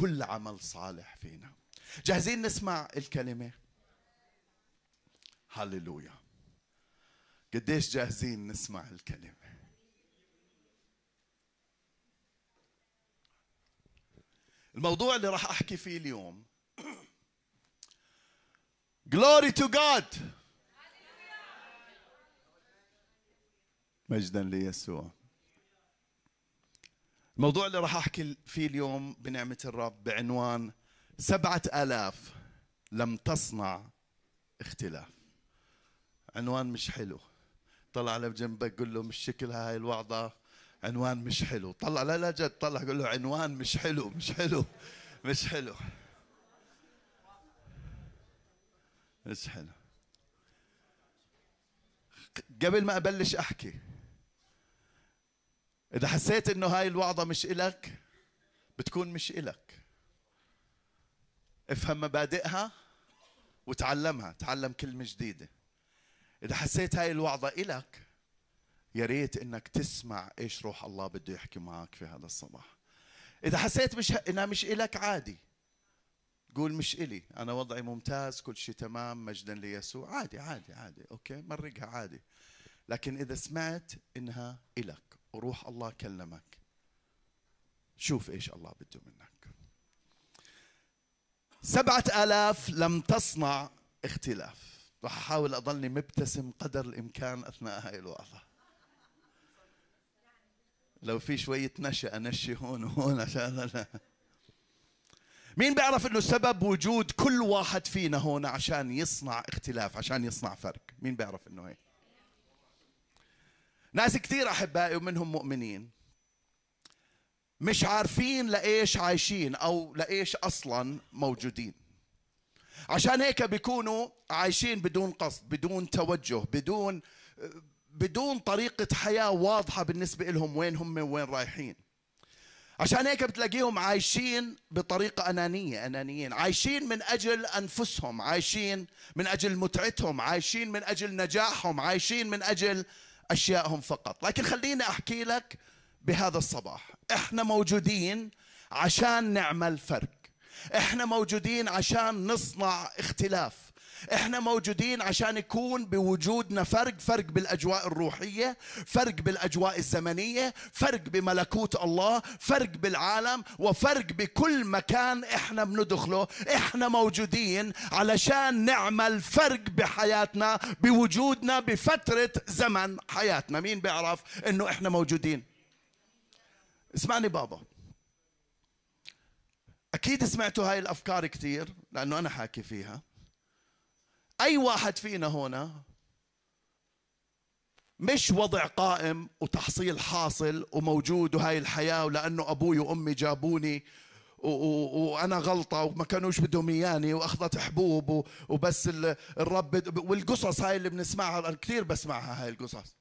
كل عمل صالح فينا. جاهزين نسمع الكلمة؟ هللويا. قديش جاهزين نسمع الكلمة؟ الموضوع اللي راح أحكي فيه اليوم. Glory to God. مجدا ليسوع. الموضوع اللي راح أحكي فيه اليوم بنعمة الرب بعنوان سبعة آلاف لم تصنع اختلاف. عنوان مش حلو. طلع على جنبك قول له مش شكل هاي الوعظة. عنوان مش حلو. طلع لا لا جد طلع قول له عنوان مش حلو مش حلو مش حلو. مش حلو. قبل ما أبلش أحكي إذا حسيت إنه هاي الوعظة مش إلك بتكون مش إلك. افهم مبادئها وتعلمها تعلم كلمة جديدة. إذا حسيت هاي الوعظة إلك يا ريت إنك تسمع إيش روح الله بده يحكي معك في هذا الصباح. إذا حسيت مش إنها مش إلك عادي. قول مش إلي. أنا وضعي ممتاز كل شيء تمام مجدا ليسوع. عادي عادي عادي. okay مرقها عادي. لكن إذا سمعت إنها إلك. وروح الله كلمك. شوف إيش الله بده منك. سبعة آلاف لم تصنع اختلاف. راح أحاول أضلني مبتسم قدر الإمكان أثناء هاي الوعظة. لو في شوية نشأ أنشي هون وهون عشان أنا. مين بيعرف إنه سبب وجود كل واحد فينا هون عشان يصنع اختلاف عشان يصنع فرق؟ مين بيعرف إنه هيك؟ ناس كثير أحبائي ومنهم مؤمنين. مش عارفين لإيش عايشين أو لإيش أصلا موجودين. عشان هيك بيكونوا عايشين بدون قصد بدون توجه بدون بدون طريقة حياة واضحة بالنسبة لهم وين هم وين رايحين. عشان هيك بتلاقيهم عايشين بطريقة أنانية أنانيين. عايشين من أجل أنفسهم عايشين من أجل متعتهم عايشين من أجل نجاحهم عايشين من أجل أشيائهم فقط. لكن خليني أحكي لك بهذا الصباح. إحنا موجودين عشان نعمل فرق. إحنا موجودين عشان نصنع اختلاف. إحنا موجودين عشان يكون بوجودنا فرق فرق بالأجواء الروحية فرق بالأجواء الزمنية فرق بملكوت الله فرق بالعالم وفرق بكل مكان إحنا بندخله إحنا موجودين علشان نعمل فرق بحياتنا بوجودنا بفترة زمن حياتنا. مين بيعرف إنه إحنا موجودين؟ اسمعني بابا. أكيد سمعتوا هاي الأفكار كثير لأنه أنا حاكي فيها. أي واحد فينا هنا مش وضع قائم وتحصيل حاصل وموجود وهاي الحياة ولأنه أبوي وأمي جابوني وأنا غلطة وما كانوش بدهم إياني وأخذت حبوب وبس الرب والقصص هاي اللي بنسمعها كثير بسمعها هاي القصص.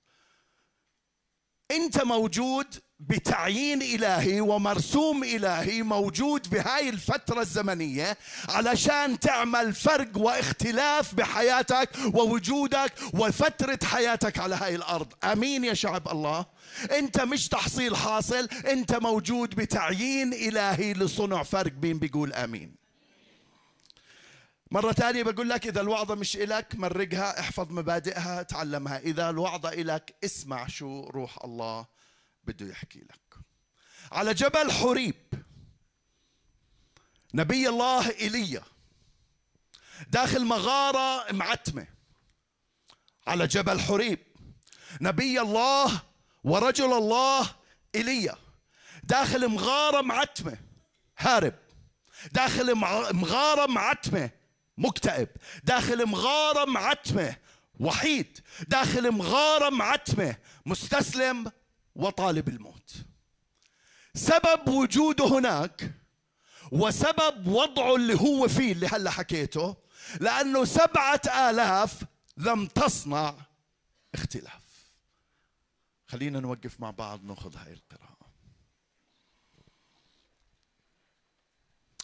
أنت موجود بتعيين إلهي ومرسوم إلهي موجود بهاي الفترة الزمنية علشان تعمل فرق واختلاف بحياتك ووجودك وفترة حياتك على هاي الأرض. آمين يا شعب الله. أنت مش تحصيل حاصل أنت موجود بتعيين إلهي لصنع فرق مين بيقول آمين. مرة ثانية بقول لك إذا الوعظة مش إلك مرقها احفظ مبادئها تعلمها. إذا الوعظة إلك اسمع شو روح الله. بده يحكي لك. على جبل حريب نبي الله إيليا داخل مغارة معتمة. على جبل حريب نبي الله ورجل الله إيليا داخل مغارة معتمة. هارب. داخل مغارة معتمة مكتئب. داخل مغارة معتمة وحيد. داخل مغارة معتمة مستسلم وطالب الموت. سبب وجوده هناك وسبب وضعه اللي هو فيه اللي هلا حكيته لأنه سبعة آلاف لم تصنع اختلاف. خلينا نوقف مع بعض نأخذ هاي القراءة.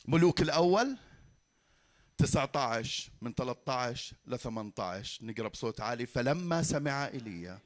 ملوك الأول 19 من 13 ل 18 نقرأ بصوت عالي. فلما سمع إيليا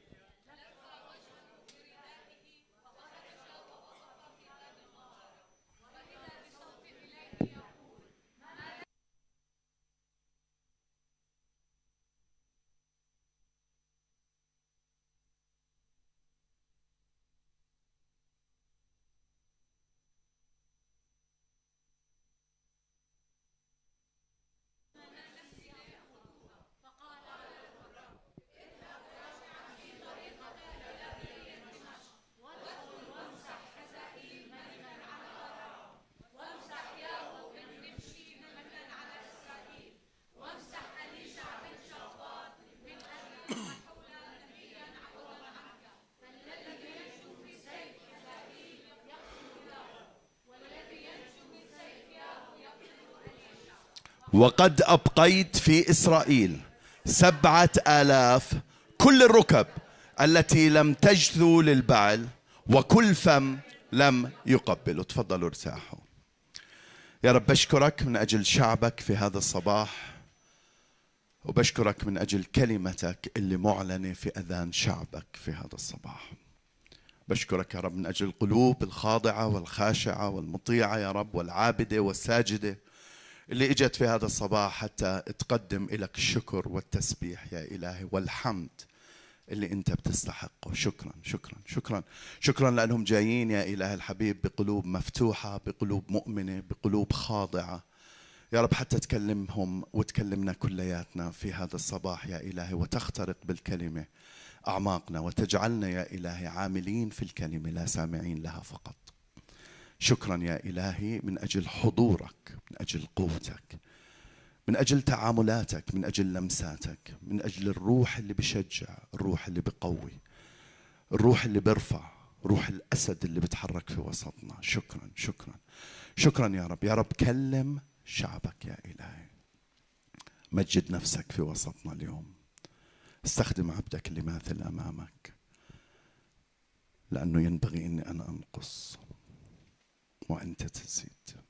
وقد أبقيت في إسرائيل سبعة آلاف كل الركب التي لم تجثو للبعل وكل فم لم يقبلوا تفضلوا ارتاحوا. يا رب بشكرك من أجل شعبك في هذا الصباح وبشكرك من أجل كلمتك اللي معلنة في أذان شعبك في هذا الصباح. بشكرك يا رب من أجل القلوب الخاضعة والخاشعة والمطيعة يا رب والعابدة والساجدة. اللي إجت في هذا الصباح حتى تقدم لك الشكر والتسبيح يا إلهي والحمد اللي أنت بتستحقه. شكرا شكرا شكرا. شكرا لأنهم جايين يا اله الحبيب بقلوب مفتوحة بقلوب مؤمنة بقلوب خاضعة. يا رب حتى تكلمهم وتكلمنا كلياتنا في هذا الصباح يا إلهي وتخترق بالكلمة أعماقنا وتجعلنا يا إلهي عاملين في الكلمة لا سامعين لها فقط. شكرا يا إلهي من أجل حضورك من أجل قوتك من أجل تعاملاتك من أجل لمساتك من أجل الروح اللي بشجع الروح اللي بقوي الروح اللي بيرفع روح الأسد اللي بتحرك في وسطنا. شكرا شكرا شكرا يا رب. يا رب كلم شعبك يا إلهي. مجد نفسك في وسطنا اليوم. استخدم عبدك اللي ماثل أمامك؟ لأنه ينبغي إني أنا أنقص. وانت تزيد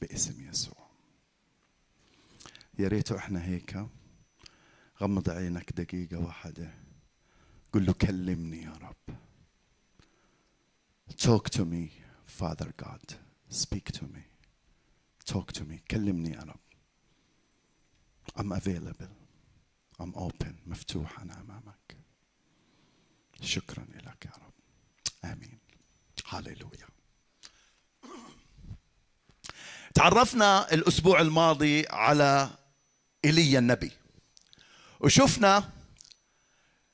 باسم يسوع. يا ريت إحنا هيك. غمض عينك دقيقة واحدة. قل له كلمني يا رب. Talk to me Father God. Speak to me. Talk to me. كلمني يا رب. I'm available. I'm open. مفتوح أنا أمامك. شكرا لك يا رب. آمين. هللويا تعرفنا الأسبوع الماضي على إيليا النبي. وشفنا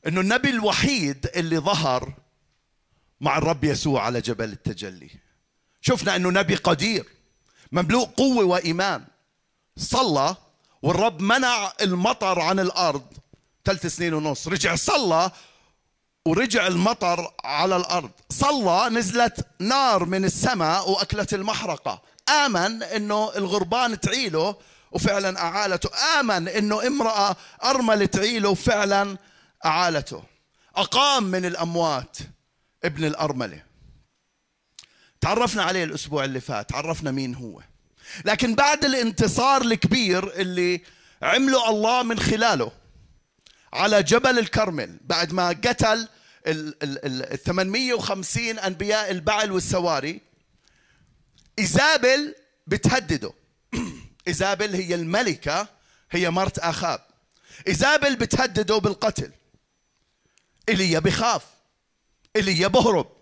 إنه النبي الوحيد اللي ظهر مع الرب يسوع على جبل التجلي. شفنا إنه نبي قدير مملوء قوة وإيمان. صلى والرب منع المطر عن الأرض ثلاث سنين ونص. رجع صلى ورجع المطر على الأرض. صلى نزلت نار من السماء وأكلت المحرقة. آمن إنه الغربان تعيله وفعلا أعالته. آمن أنه امرأة أرملة تعيله وفعلا أعالته. أقام من الأموات ابن الأرملة. تعرفنا عليه الأسبوع اللي فات عرفنا مين هو. لكن بعد الانتصار الكبير اللي عمله الله من خلاله على جبل الكرمل بعد ما قتل ال 850 أنبياء البعل والسواري إيزابل بتهدده. إيزابل هي الملكة هي مرت أخاب. إيزابل بتهدده بالقتل. إيليا بخاف. إيليا بهرب.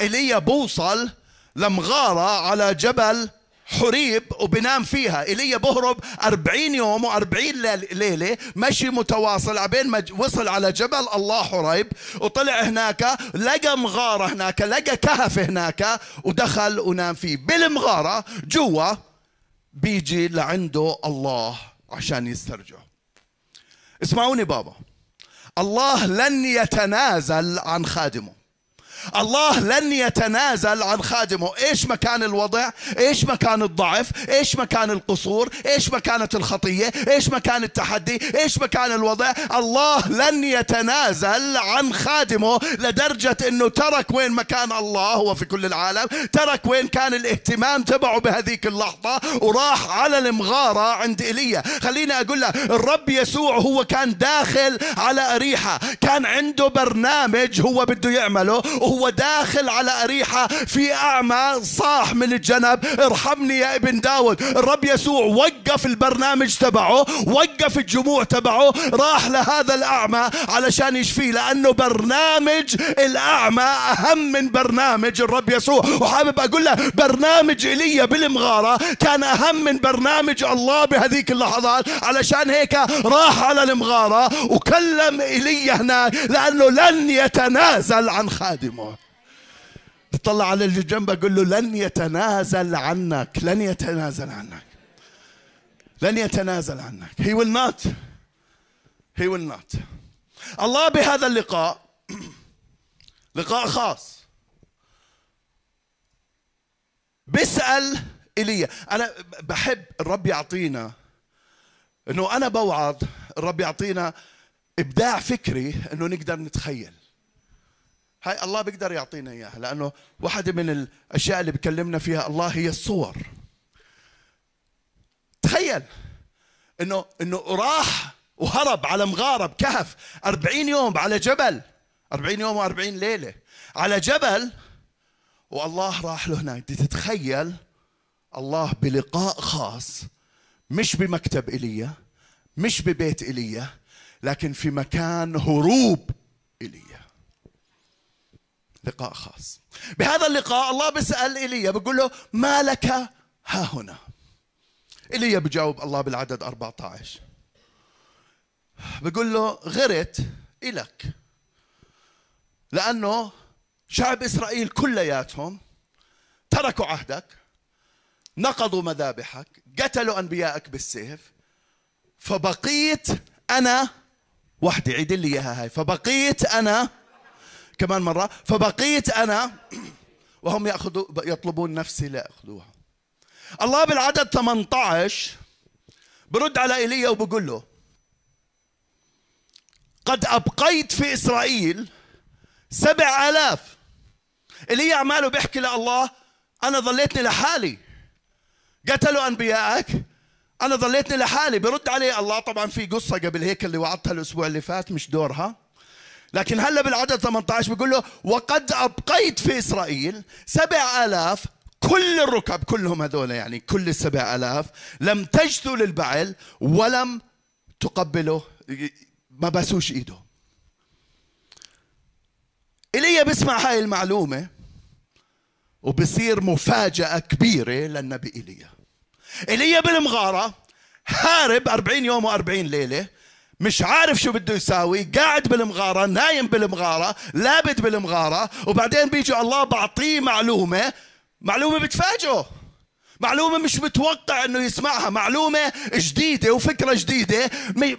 إيليا بوصل لمغارة على جبل حريب وبنام فيها. إيليا بهرب أربعين يوم وأربعين ليلة مشي متواصل عبين ما وصل على جبل الله حريب وطلع هناك لقى مغارة هناك لقى كهف هناك ودخل ونام فيه. بالمغارة جوا بيجي لعنده الله عشان يسترجعه. اسمعوني بابا. الله لن يتنازل عن خادمه. الله لن يتنازل عن خادمه. إيش مكان الوضع؟ إيش مكان الضعف؟ إيش مكان القصور؟ إيش مكانة الخطية؟ إيش مكان التحدي؟ إيش مكان الوضع؟ الله لن يتنازل عن خادمه لدرجة إنه ترك وين مكان الله هو في كل العالم ترك وين كان الاهتمام تبعه بهذيك اللحظة وراح على المغارة عند إيليا. خليني أقول لك الرب يسوع هو كان داخل على أريحة كان عنده برنامج هو بده يعمله وهو داخل على أريحة في أعمى صاح من الجنب. ارحمني يا ابن داود. الرب يسوع وقف البرنامج تبعه وقف الجموع تبعه راح لهذا الأعمى علشان يشفيه لأنه برنامج الأعمى أهم من برنامج الرب يسوع. وحابب أقول له برنامج إيليا بالمغارة كان أهم من برنامج الله بهذيك اللحظات. علشان هيك راح على المغارة وكلم إيليا هناك لأنه لن يتنازل عن خادمه. تطلع على اللي جنبه قول له لن يتنازل عنك لن يتنازل عنك. لن يتنازل عنك. He will not. He will not. الله بهذا اللقاء لقاء خاص. بيسأل إيليا أنا بحب الرب يعطينا إنه أنا بوعظ الرب يعطينا إبداع فكري إنه نقدر نتخيل. هاي الله بيقدر يعطينا إياها لأنه واحدة من الأشياء اللي بكلمنا فيها الله هي الصور. تخيل إنه إنه راح وهرب على مغاره بكهف 40 يوم على جبل 40 يوم و40 ليلة على جبل والله راح له هناك. تتخيل الله بلقاء خاص مش بمكتب ايليا مش ببيت ايليا لكن في مكان هروب ايليا لقاء خاص. بهذا اللقاء الله بيسأل إيليا بيقول له ما لك؟ ها هنا. إيليا بجاوب الله بالعدد 14 بقول له غرت إلك لأنه شعب إسرائيل كلياتهم تركوا عهدك نقضوا مذابحك قتلوا أنبيائك بالسيف فبقيت أنا وحدي عيد لي إياها هاي فبقيت أنا كمان مرة فبقيت أنا وهم يأخذوا يطلبون نفسي ليأخذوها الله بالعدد 18 برد على إيليا وبقول له قد أبقيت في إسرائيل سبع آلاف. اللي أعماله بيحكي لله أنا ظليتني لحالي. قتلوا أنبيائك أنا ظليتني لحالي. برد عليه الله طبعا في قصة قبل هيك اللي وعدتها الأسبوع اللي فات مش دورها. لكن هلا بالعدد 18 بيقول له وقد أبقيت في إسرائيل سبع آلاف كل الركب كلهم هذول يعني كل السبع آلاف لم تجثوا للبعل ولم تقبلوا ما باسوش إيده. ايليا بسمع هاي المعلومة وبصير مفاجأة كبيرة للنبي ايليا ايليا بالمغارة هارب 40 يوم و40 ليلة مش عارف شو بده يساوي. قاعد بالمغارة نايم بالمغارة لابد بالمغارة وبعدين بيجي الله بعطيه معلومة معلومة بتفاجئه. معلومة مش متوقع إنه يسمعها معلومة جديدة وفكرة جديدة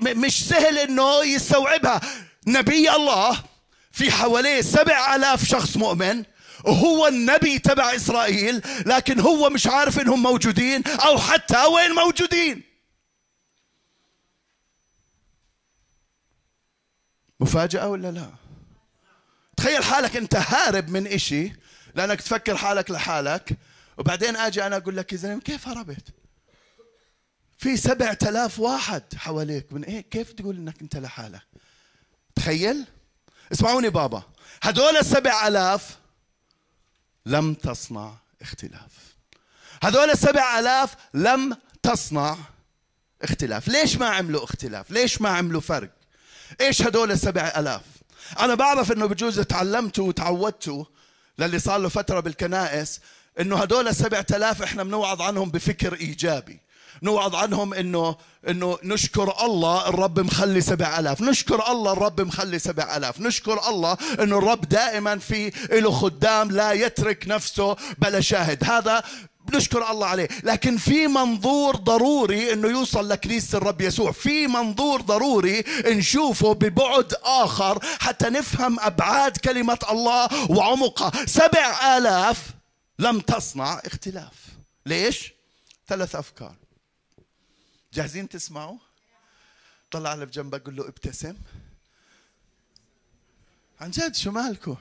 مش سهل إنه يستوعبها. نبي الله في حواليه سبع آلاف شخص مؤمن وهو النبي تبع إسرائيل لكن هو مش عارف إنهم موجودين أو حتى وين موجودين. مفاجأة ولا لا؟ تخيل حالك انت هارب من إشي لأنك تفكر حالك لحالك وبعدين آجي أنا أقول لك يا زلمة كيف هربت؟ في سبعة آلاف واحد حواليك من إيه؟ كيف تقول إنك أنت لحالك؟ تخيل؟ اسمعوني بابا هذول السبع آلاف لم تصنع اختلاف. هذول السبع آلاف لم تصنع اختلاف. ليش ما عملوا اختلاف؟ ليش ما عملوا فرق؟ إيش هذول السبع آلاف؟ أنا بعرف إنه بجوز تعلمتوا وتعودتوا للي صار له فترة بالكنائس إنه هدول السبعة آلاف إحنا بنوعظ عنهم بفكر إيجابي. نوعظ عنهم إنه إنه نشكر الله الرب مخلي سبع آلاف. نشكر الله الرب مخلي سبع آلاف. نشكر الله إنه الرب دائما في له خدام لا يترك نفسه بلا شاهد. هذا بنشكر الله عليه. لكن في منظور ضروري إنه يوصل لكنيسة الرب يسوع. في منظور ضروري نشوفه ببعد آخر حتى نفهم أبعاد كلمة الله وعمقها. سبع آلاف لم تصنع اختلاف. ليش؟ ثلاث أفكار. جاهزين تسمعوا؟ طلع على بجنبك قول له ابتسم. عن جد شو مالكم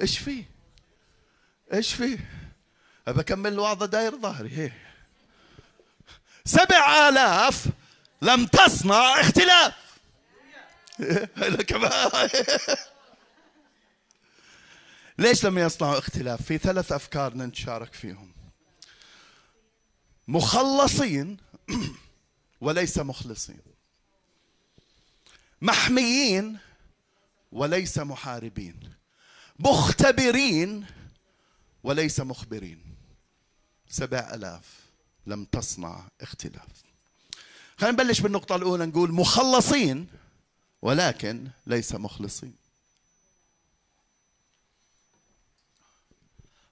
إيش في؟ إيش في؟ بكمل الوعظة داير ظهري هي. سبع آلاف لم تصنع اختلاف. ليش لم يصنعوا اختلاف؟ في ثلاث أفكار نتشارك فيهم. مخلصين وليس مخلصين. محميين وليس محاربين. مختبرين وليس مخبرين. سبع ألاف. لم تصنع اختلاف. خلينا نبلش بالنقطة الأولى نقول مخلصين ولكن ليس مخلصين.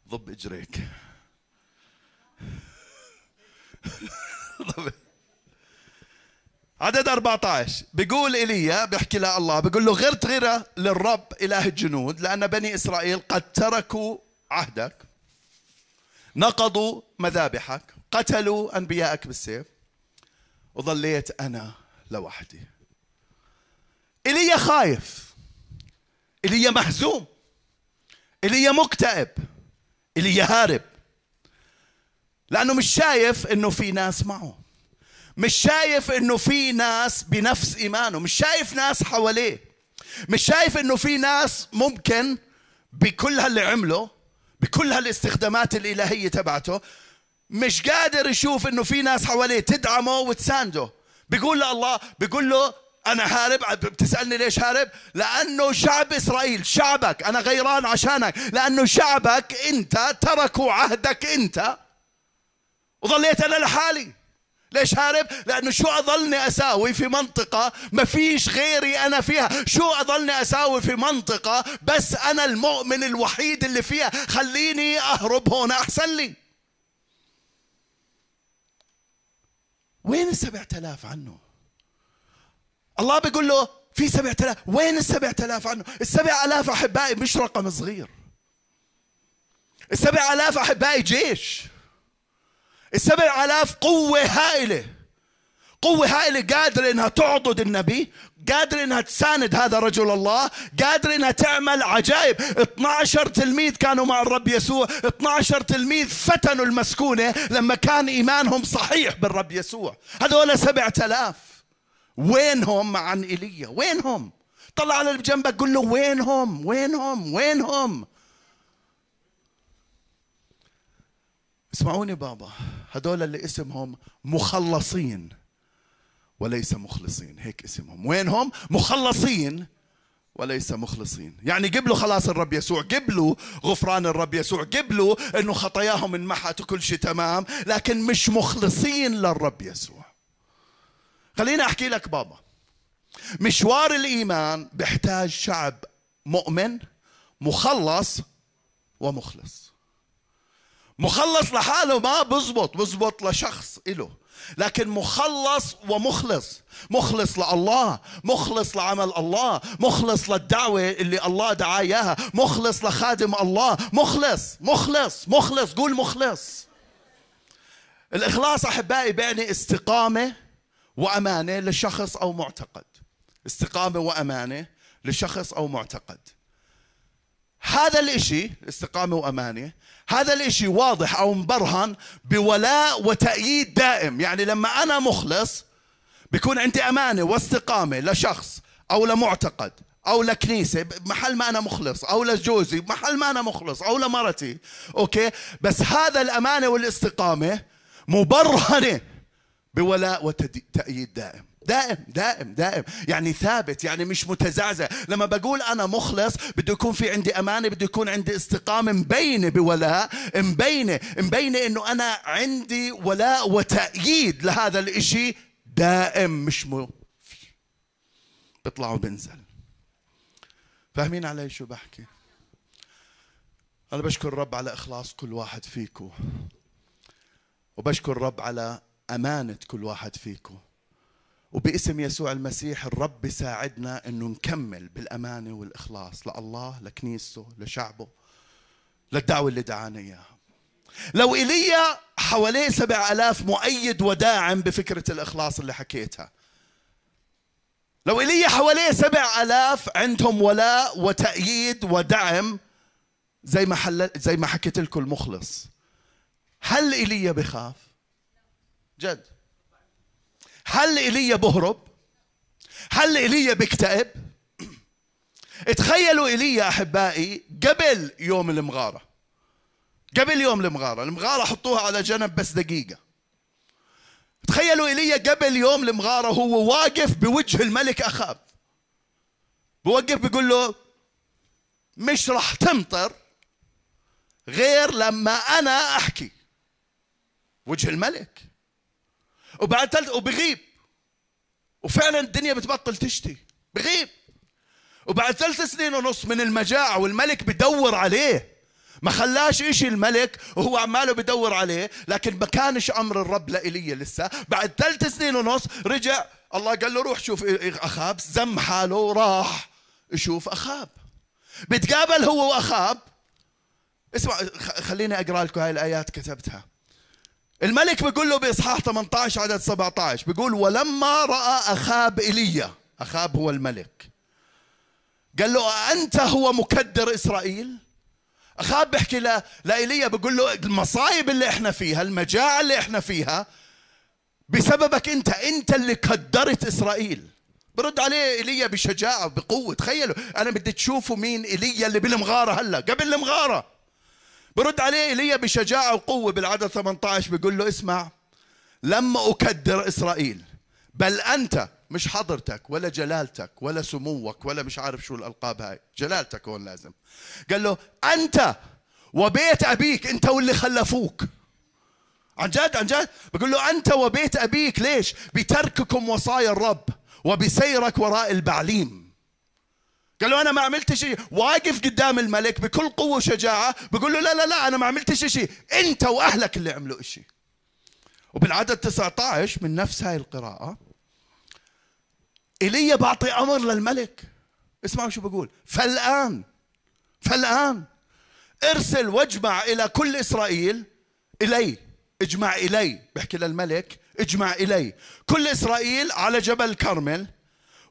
ضب إجريك. عدد 14 بيقول إيليا بيحكي له الله بيقول له غرت غيرة للرب إله الجنود لأن بني إسرائيل قد تركوا عهدك. نقضوا مذابحك قتلوا انبيائك بالسيف. وظليت أنا لوحدي. ايليا خايف. ايليا مهزوم. ايليا مكتئب. ايليا هارب. لأنه مش شايف إنه في ناس معه. مش شايف إنه في ناس بنفس إيمانه. مش شايف ناس حواليه. مش شايف إنه في ناس ممكن بكل هاللي عمله بكل هالاستخدامات الإلهية تبعته مش قادر يشوف إنه في ناس حواليه تدعمه وتسانده. بيقول لله بيقول له أنا هارب. بتسألني ليش هارب؟ لأنه شعب إسرائيل شعبك أنا غيران عشانك لأنه شعبك أنت تركوا عهدك أنت. وظليت أنا لحالي. ليش هارب؟ لأنه شو أظلني أساوي في منطقة ما فيش غيري أنا فيها. شو أظلني أساوي في منطقة بس أنا المؤمن الوحيد اللي فيها؟ خليني أهرب هون أحسن لي. وين السبعة آلاف عنه؟ الله بيقول له في سبعة آلاف. وين السبعة آلاف عنه؟ السبعة آلاف أحبائي مش رقم صغير. السبعة آلاف أحبائي جيش. السبع آلاف قوة هائلة. قوة هائلة قادرة إنها تعضد النبي قادرة إنها تساند هذا رجل الله قادرة إنها تعمل عجائب. 12 تلميذ كانوا مع الرب يسوع 12 تلميذ فتنوا المسكونة لما كان إيمانهم صحيح بالرب يسوع. هذول سبعة آلاف وينهم عن إيليا؟ وينهم؟ طلع على اللي بجنبك قل له وينهم؟ وينهم؟ وينهم؟ اسمعوني بابا. هدول اللي اسمهم مخلصين وليس مخلصين. هيك اسمهم. وينهم؟ مخلصين وليس مخلصين. يعني قبلوا خلاص الرب يسوع قبلوا غفران الرب يسوع قبلوا إنه خطاياهم انمحت وكل شيء تمام لكن مش مخلصين للرب يسوع. خليني أحكي لك بابا. مشوار الإيمان بيحتاج شعب مؤمن مخلص ومخلص. مخلص لحاله ما بزبط بزبط لشخص إله. لكن مخلص ومخلص. مخلص لله مخلص لعمل الله مخلص للدعوة اللي الله دعاه إياها مخلص لخادم الله. مخلص مخلص مخلص قول مخلص. الإخلاص أحبائي بيعني استقامة وأمانة لشخص أو معتقد. استقامة وأمانة لشخص أو معتقد. هذا الإشي استقامة وأمانة هذا الإشي واضح أو مبرهن بولاء وتأييد دائم. يعني لما أنا مخلص بيكون عندي أمانة واستقامة لشخص أو لمعتقد أو لكنيسة محل ما أنا مخلص أو لجوزي محل ما أنا مخلص أو لمرتي. أوكي؟ بس هذا الأمانة والاستقامة مبرهنة بولاء وتأييد دائم. دائم دائم دائم. يعني ثابت يعني مش متزعزع. لما بقول أنا مخلص بده يكون في عندي أمانة بده يكون عندي استقامة مبينة بولاء مبينة مبينة إنه أنا عندي ولاء وتأييد لهذا الإشي دائم مش م... بيطلع وبنزل فاهمين علي شو بحكي؟ أنا بشكر الرب على إخلاص كل واحد فيكم وبشكر الرب على أمانة كل واحد فيكم وباسم يسوع المسيح الرب يساعدنا إنه نكمل بالأمانة والإخلاص لله لكنيسته لشعبه للدعوة اللي دعانا إياها. لو ايليا حواليه سبع ألاف مؤيد وداعم بفكرة الإخلاص اللي حكيتها. لو إيليا حواليه سبع ألاف عندهم ولاء وتأييد ودعم زي ما حل... زي ما حكيت لكم المخلص. هل إيليا بخاف؟ جد. هل ايليا بهرب؟ هل ايليا بيكتئب تخيلوا ايليا أحبائي قبل يوم المغارة. قبل يوم المغارة. المغارة حطوها على جنب بس دقيقة. تخيلوا ايليا قبل يوم المغارة هو واقف بوجه الملك اخاب بوقف بيقول له مش راح تمطر غير لما أنا أحكي. وجه الملك. وبعد ثلاث وبغيب. وفعلا الدنيا بتبطل تشتي. بغيب. وبعد ثلاث سنين ونص من المجاعة والملك بدور عليه. ما خلاش إشي الملك وهو عماله بدور عليه لكن ما كانش أمر الرب لإيليا لسه. بعد ثلاث سنين ونص رجع الله قال له روح شوف أخاب. زم حاله وراح يشوف أخاب. بتقابل هو وأخاب. اسمع خليني أقرأ لكم هاي الآيات كتبتها. الملك بيقول له بإصحاح 18 عدد 17 بيقول ولما رأى أخاب ايليا أخاب هو الملك قال له أنت هو مكدر إسرائيل أخاب بيحكي. لايليا بيقول له المصايب اللي إحنا فيها المجاعة اللي إحنا فيها بسببك أنت أنت اللي كدرت إسرائيل برد عليه ايليا بشجاعة بقوة تخيلوا أنا بدي تشوفوا مين ايليا اللي بالمغارة هلا قبل المغارة برد عليه إيليا بشجاعة وقوة بالعدد 18 بيقول له اسمع لما أكدر إسرائيل بل أنت مش حضرتك ولا جلالتك ولا سموك ولا مش عارف شو الألقاب هاي جلالتك هون لازم. قال له أنت وبيت أبيك أنت واللي خلفوك. عن جد؟ عن جد؟ بقول له أنت وبيت أبيك ليش؟ بترككم وصايا الرب وبسيرك وراء البعليم. قال له أنا ما عملت شيء. واقف قدام الملك بكل قوة وشجاعة بقول له لا لا لا أنا ما عملتش شيء أنت وأهلك اللي عملوا شيء وبالعدد 19 من نفس هاي القراءة ايليا بعطي أمر للملك. اسمعوا شو بقول. فالآن فالآن ارسل واجمع إلى كل إسرائيل إلي اجمع إلي. بحكي للملك اجمع إلي. كل إسرائيل على جبل كرمل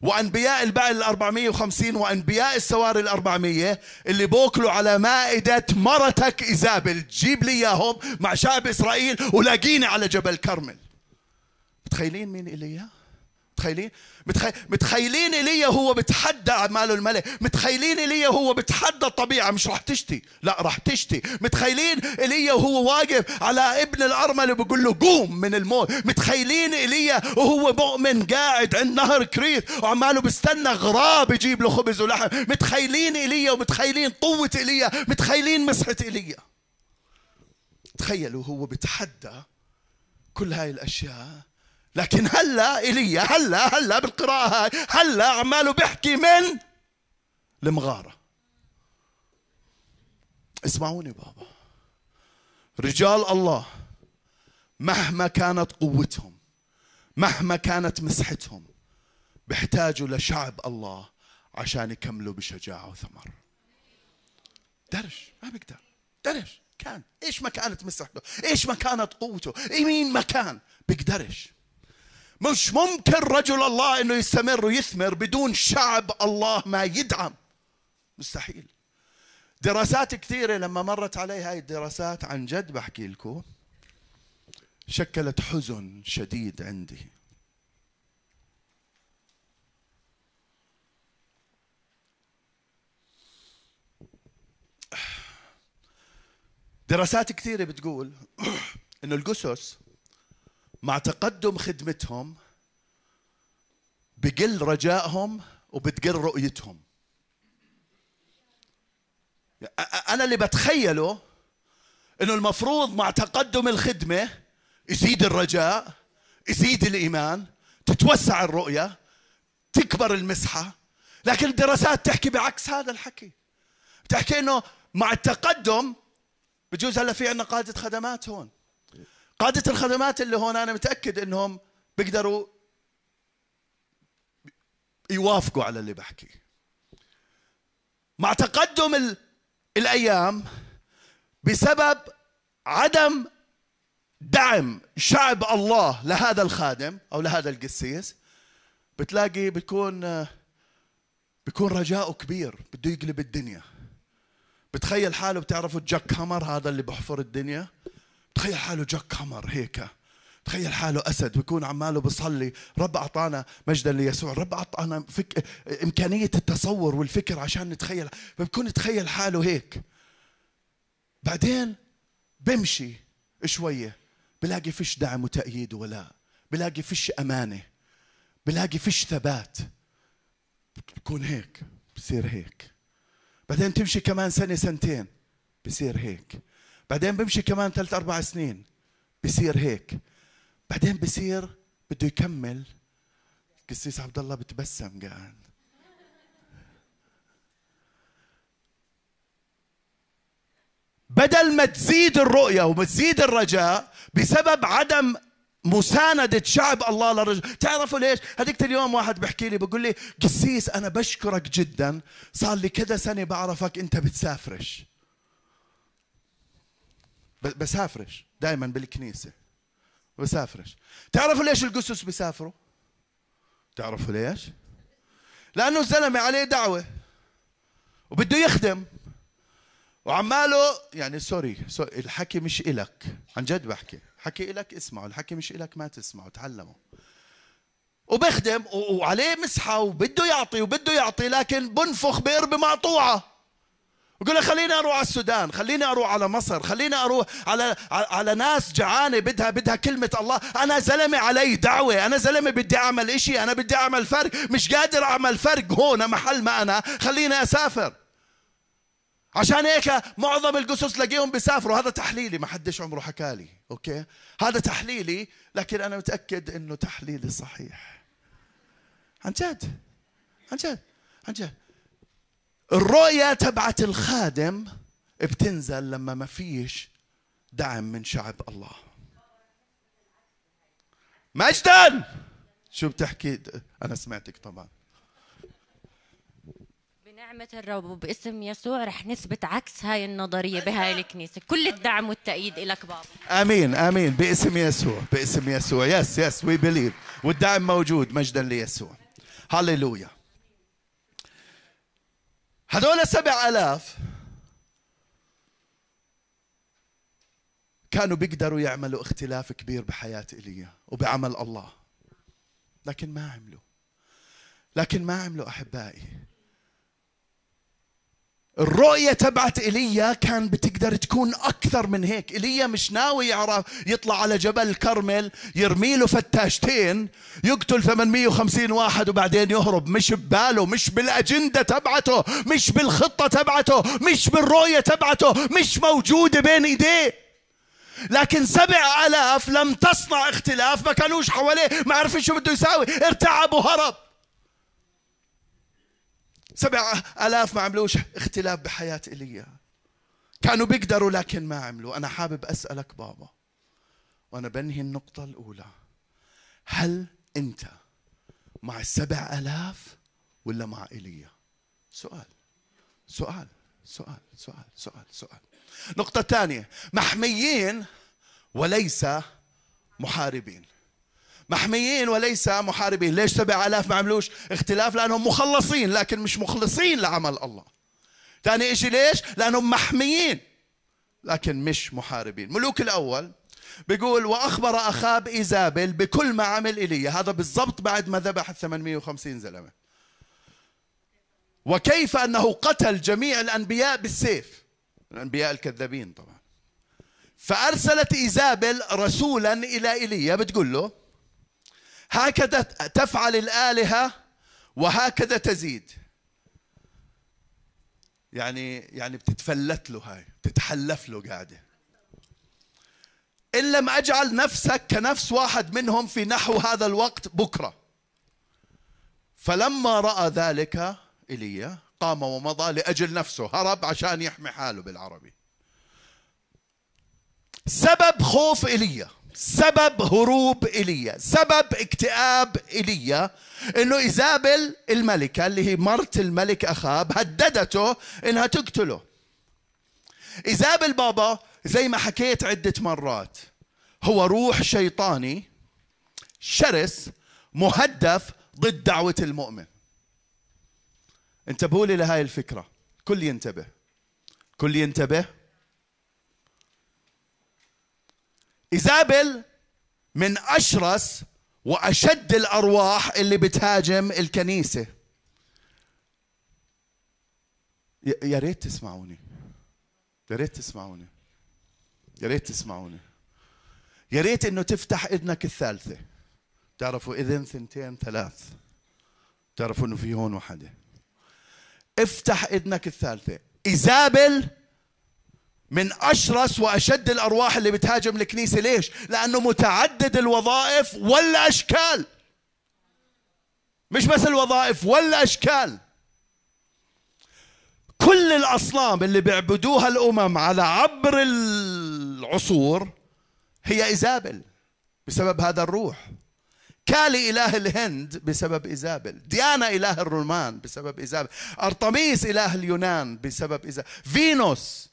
وأنبياء البعل ال 450 وأنبياء السواري ال 400 اللي بوكلوا على مائدة مرتك ايزابل جيب لي إياهم مع شعب إسرائيل ولاقيني على جبل كرمل متخيلين مين ايليا؟ متخيلين؟ متخي... متخيلين ايليا هو بتحدى اعماله الملك؟ متخيلين ايليا هو بتحدى الطبيعة؟ مش راح تشتي. لا راح تشتي. متخيلين ايليا وهو واقف على ابن الأرملة بيقول له قوم من الموت. متخيلين ايليا وهو مؤمن قاعد عند نهر كريت وعماله بيستنى غراب يجيب له خبز ولحم. متخيلين ايليا ومتخيلين قوة ايليا متخيلين مسحة ايليا تخيلوا هو بتحدى كل هاي الأشياء لكن هلا ايليا هلا هلا بالقراءة هاي هلا عماله بيحكي من؟ المغارة. اسمعوني بابا. رجال الله مهما كانت قوتهم مهما كانت مسحتهم بيحتاجوا لشعب الله عشان يكملوا بشجاعة وثمر. درش ما بيقدر. درش كان إيش ما كانت مسحته؟ إيش ما كانت قوته؟ إي مين ما كان؟ بيقدرش. مش ممكن رجل الله إنه يستمر ويثمر بدون شعب الله ما يدعم. مستحيل. دراسات كثيرة لما مرت علي هاي الدراسات عن جد بحكي لكم شكلت حزن شديد عندي. دراسات كثيرة بتقول إنه الجثث مع تقدم خدمتهم بقل رجائهم وبتقل رؤيتهم. أنا اللي بتخيله إنه المفروض مع تقدم الخدمة يزيد الرجاء يزيد الإيمان تتوسع الرؤية تكبر المسحة. لكن الدراسات تحكي بعكس هذا الحكي. بتحكي إنه مع التقدم بجوز هلا في عندنا قاده خدمات هون. قادة الخدمات اللي هون أنا متأكد أنهم بيقدروا يوافقوا على اللي بحكي. مع تقدم الأيام بسبب عدم دعم شعب الله لهذا الخادم أو لهذا القسيس بتلاقي بتكون بيكون رجاؤه كبير بده يقلب الدنيا. بتخيل حاله بتعرفوا جاك هامر هذا اللي بحفر الدنيا؟ تخيل حاله جاك هامر هيك. تخيل حاله أسد ويكون عماله بصلي رب أعطانا مجدا ليسوع رب أعطانا فك... إمكانية التصور والفكر عشان نتخيل فبكون يتخيل حاله هيك. بعدين بمشي شوية بلاقي فيش دعم وتأييد ولا بلاقي فيش أمانة بلاقي فيش ثبات. بكون هيك بصير هيك. بعدين تمشي كمان سنة سنتين بصير هيك. بعدين بمشي كمان ثلاث أربع سنين بصير هيك. بعدين بصير بده يكمل. قسيس عبد الله بتبسم قاعد بدل ما تزيد الرؤية وتزيد الرجاء بسبب عدم مساندة شعب الله للرجل تعرفوا ليش؟ هذيك اليوم واحد بحكي لي بقول لي قسيس أنا بشكرك جدا صار لي كذا سنة بعرفك أنت بتسافرش. بسافرش دائما بالكنيسة بسافرش. تعرفوا ليش القسس بيسافروا؟ تعرفوا ليش؟ لأنه الزلمة عليه دعوة وبده يخدم. وعماله يعني sorry, sorry الحكي مش إلك عن جد بحكي. حكي إلك اسمعه الحكي مش إلك ما تسمعه تعلمه. وبخدم وعليه مسحة وبده يعطي وبده يعطي لكن بنفخ بقربة مقطوعة. يقول لك خليني أروح على السودان خليني أروح على مصر خليني أروح على على ناس جعانة بدها بدها كلمة الله. أنا زلمة علي دعوة أنا زلمة بدي أعمل إشي أنا بدي أعمل فرق مش قادر أعمل فرق هون محل ما أنا. خليني أسافر. عشان هيك معظم القصص تلاقيهم بيسافروا. هذا تحليلي ما حدش عمره حكالي أوكي؟ هذا تحليلي لكن أنا متأكد إنه تحليلي صحيح. عن جد عن جد عن جد. الرؤية تبعت الخادم بتنزل لما ما فيش دعم من شعب الله. مجدا! شو بتحكي؟ أنا سمعتك طبعا. بنعمة الرب وباسم يسوع رح نثبت عكس هاي النظرية بهاي الكنيسة. كل الدعم والتأييد لك بابا. آمين آمين. باسم يسوع باسم يسوع. yes yes we believe والدعم موجود مجدا ليسوع. هللويا هذول سبع ألاف كانوا بيقدروا يعملوا اختلاف كبير بحياة إيليا وبعمل الله. لكن ما عملوا. لكن ما عملوا أحبائي. الرؤية تبعت إيليا كان بتقدر تكون أكثر من هيك. إيليا مش ناوي يعرف يطلع على جبل كرمل يرمي له فتاشتين يقتل 850 واحد وبعدين يهرب. مش بباله مش بالأجندة تبعته مش بالخطة تبعته مش بالرؤية تبعته مش موجودة بين إيديه. لكن سبع ألاف لم تصنع اختلاف ما كانوش حواليه ما عرفوا شو بده يساوي. ارتعب وهرب. سبع آلاف ما عملوش اختلاف بحياة إيليا كانوا بيقدروا لكن ما عملوا. أنا حابب أسألك بابا وأنا بنهي النقطة الأولى. هل أنت مع السبع آلاف ولا مع إيليا سؤال. سؤال. سؤال. سؤال. سؤال. سؤال. نقطة ثانية. محميين وليس محاربين. محميين وليس محاربين. ليش سبع آلاف ما عملوش؟ اختلاف لأنهم مخلصين لكن مش مخلصين لعمل الله. ثاني إشي ليش؟ لأنهم محميين لكن مش محاربين. ملوك الأول بيقول وأخبر أخاب إيزابل بكل ما عمل إيليا هذا بالضبط بعد ما ذبح 850 زلمة. وكيف أنه قتل جميع الأنبياء بالسيف؟ الأنبياء الكذابين طبعا. فأرسلت إيزابل رسولا إلى إيليا بتقول له هكذا تفعل الآلهة وهكذا تزيد. يعني يعني بتتفلت له هاي بتتحلف له قاعدة. إن لم أجعل نفسك كنفس واحد منهم في نحو هذا الوقت بكرة. فلما رأى ذلك إيليا قام ومضى لأجل نفسه هرب عشان يحمي حاله بالعربي. سبب خوف إيليا سبب هروب إيليا سبب اكتئاب إيليا إنه ايزابل الملكة اللي هي مرت الملك أخاب هددته إنها تقتله. ايزابل بابا زي ما حكيت عدة مرات هو روح شيطاني شرس مهدف ضد دعوة المؤمن. انتبهوا لي لهاي الفكرة. كل ينتبه. كل ينتبه. إيزابل من أشرس وأشد الأرواح اللي بتهاجم الكنيسة. يا ريت تسمعوني. يا ريت تسمعوني. يا ريت تسمعوني. يا ريت إنه تفتح إذنك الثالثة. تعرفوا إذن ثنتين ثلاث. تعرفوا إنه في هون وحدة. افتح إذنك الثالثة. ايزابل من أشرس وأشد الأرواح اللي بتهاجم الكنيسة. ليش؟ لأنه متعدد الوظائف والأشكال. مش بس الوظائف والأشكال. كل الأصنام اللي بيعبدوها الأمم على عبر العصور هي إيزابل بسبب هذا الروح. كالي إله الهند بسبب إيزابل. ديانا إله الرومان بسبب إيزابل. أرطميس إله اليونان بسبب إيزابل. فينوس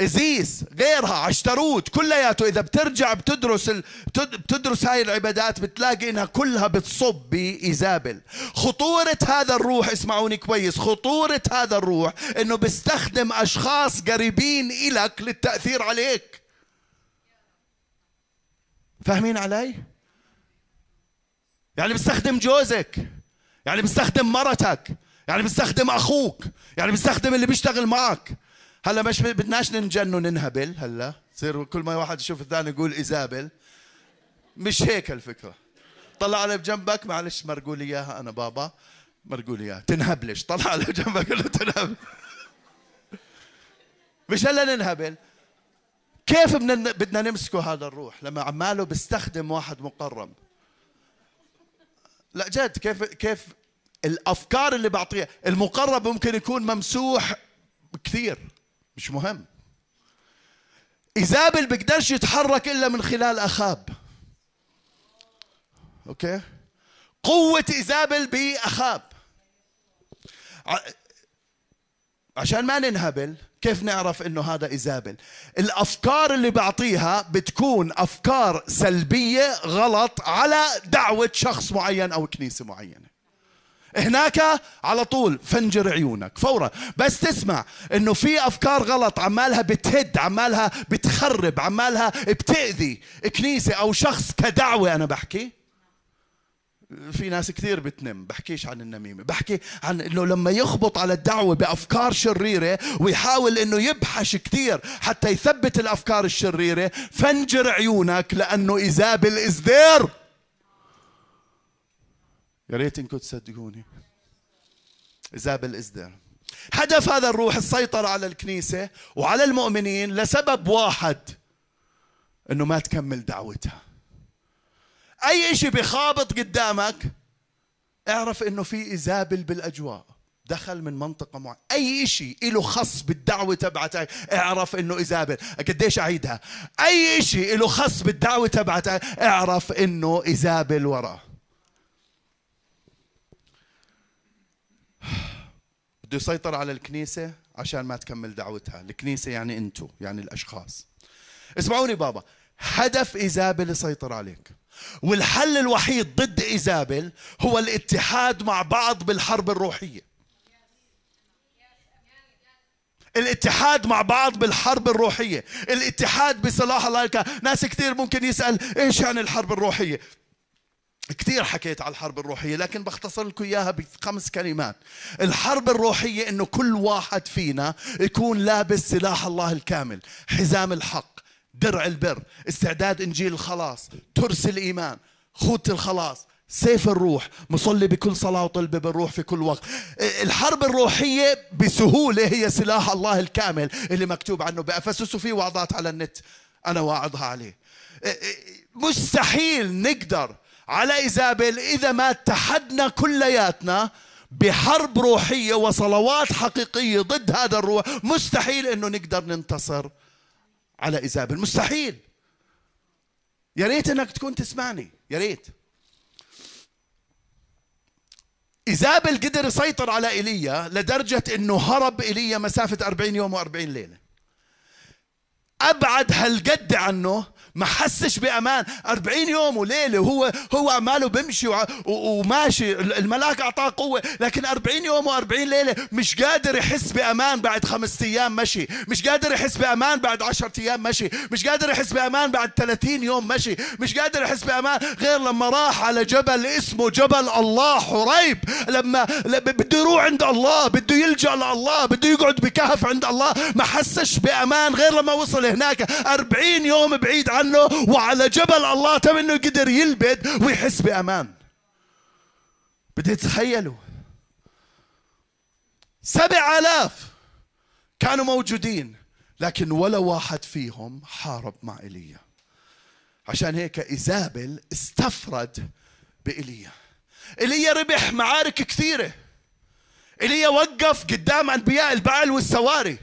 ازيس غيرها عشتروت كلياته. إذا بترجع بتدرس ال... بتد- بتدرس هاي العبادات بتلاقي إنها كلها بتصب بإيزابل. خطورة هذا الروح اسمعوني كويس خطورة هذا الروح إنه بيستخدم أشخاص قريبين إلك للتأثير عليك. فاهمين علي؟ يعني بيستخدم جوزك يعني بيستخدم مرتك يعني بيستخدم أخوك يعني بيستخدم اللي بيشتغل معك. هلا مش بدناش ننجن وننهبل هلا. يصير كل ما واحد يشوف الثاني يقول إيزابل. مش هيك الفكرة. طلع على بجنبك معلش مرقوا لي إياها أنا بابا. مرقوا لي إياها. تنهبلش. طلع على جنبك قول تنهبل مش هلا ننهبل. كيف بدنا بدنا نمسكه هذا الروح؟ لما عماله بيستخدم واحد مقرب. لا جد كيف كيف الأفكار اللي بعطيها المقرب ممكن يكون ممسوح كثير. مش مهم. ايزابل بيقدرش يتحرك إلا من خلال أخاب. okay؟ قوة ايزابل باخاب عشان ما ننهبل كيف نعرف إنه هذا ايزابل الأفكار اللي بعطيها بتكون أفكار سلبية غلط على دعوة شخص معين أو كنيسة معينة. هناك على طول فنجر عيونك فورا. بس تسمع إنه في أفكار غلط عمالها بتهد عمالها بتخرب عمالها بتأذي. كنيسه أو شخص كدعوة أنا بحكي. في ناس كثير بتنم بحكيش عن النميمة بحكي عن إنه لما يخبط على الدعوة بأفكار شريرة ويحاول إنه يبحش كثير حتى يثبت الأفكار الشريرة فنجر عيونك لأنه ايزابل is there يا ريت إنكم تصدقوني. is there هدف هذا الروح السيطرة على الكنيسة وعلى المؤمنين لسبب واحد إنه ما تكمل دعوتها. أي إشي بخابط قدامك اعرف إنه في ايزابل بالأجواء. دخل من منطقة معينة. أي إشي له خص بالدعوة تبعتك اعرف إنه إيزابل قديش أعيدها؟ أي إشي له خص بالدعوة تبعتك اعرف إنه إيزابل وراه بده يسيطر على الكنيسة عشان ما تكمل دعوتها. الكنيسة يعني أنتو يعني الأشخاص. اسمعوني بابا هدف إيزابل يسيطر عليك. والحل الوحيد ضد إيزابل هو الاتحاد مع بعض بالحرب الروحية. الاتحاد مع بعض بالحرب الروحية. الاتحاد بصلاح الله. ناس كثير ممكن يسأل إيش يعني الحرب الروحية؟ كثير حكيت على الحرب الروحية لكن بختصر لكم إياها بخمس كلمات. الحرب الروحية إنه كل واحد فينا يكون لابس سلاح الله الكامل حزام الحق درع البر استعداد إنجيل الخلاص ترس الإيمان خوت الخلاص سيف الروح مصلي بكل صلاة وطلبة بالروح في كل وقت. الحرب الروحية بسهولة هي سلاح الله الكامل اللي مكتوب عنه. بأفسس وفي وعظات على النت أنا واعظها عليه. مستحيل نقدر على إيزابل إذا ما اتحدنا كلياتنا بحرب روحية وصلوات حقيقية ضد هذا الروح مستحيل أنه نقدر ننتصر على إيزابل مستحيل. يا ريت أنك تكون تسمعني يا ريت. إيزابل قدر يسيطر على إيليا لدرجة أنه هرب إيليا مسافة 40 يوم و40 ليلة. أبعد هالقد عنه ما حسش بأمان. 40 يوم وليلة وهو هو عماله بيمشي وماشي. الملاك أعطاه قوة لكن 40 يوم و40 ليلة مش قادر يحس بأمان بعد خمس أيام مشي. مش قادر يحس بأمان بعد 10 أيام مشي. مش قادر يحس بأمان بعد 30 يوم مشي. مش قادر يحس بأمان غير لما راح على جبل اسمه جبل الله حريب. لما بده يروح عند الله بده يلجأ لله بده يقعد بكهف عند الله ما حسش بأمان غير لما وصل هناك 40 يوم بعيد عنه وعلى جبل الله تم إنه قدر يلبد ويحس بأمان. بدي تتخيلوا سبع آلاف كانوا موجودين لكن ولا واحد فيهم حارب مع إيليا. عشان هيك إيزابل استفرد بإيليا. إيليا ربح معارك كثيرة. إيليا وقف قدام أنبياء البعل والسواري.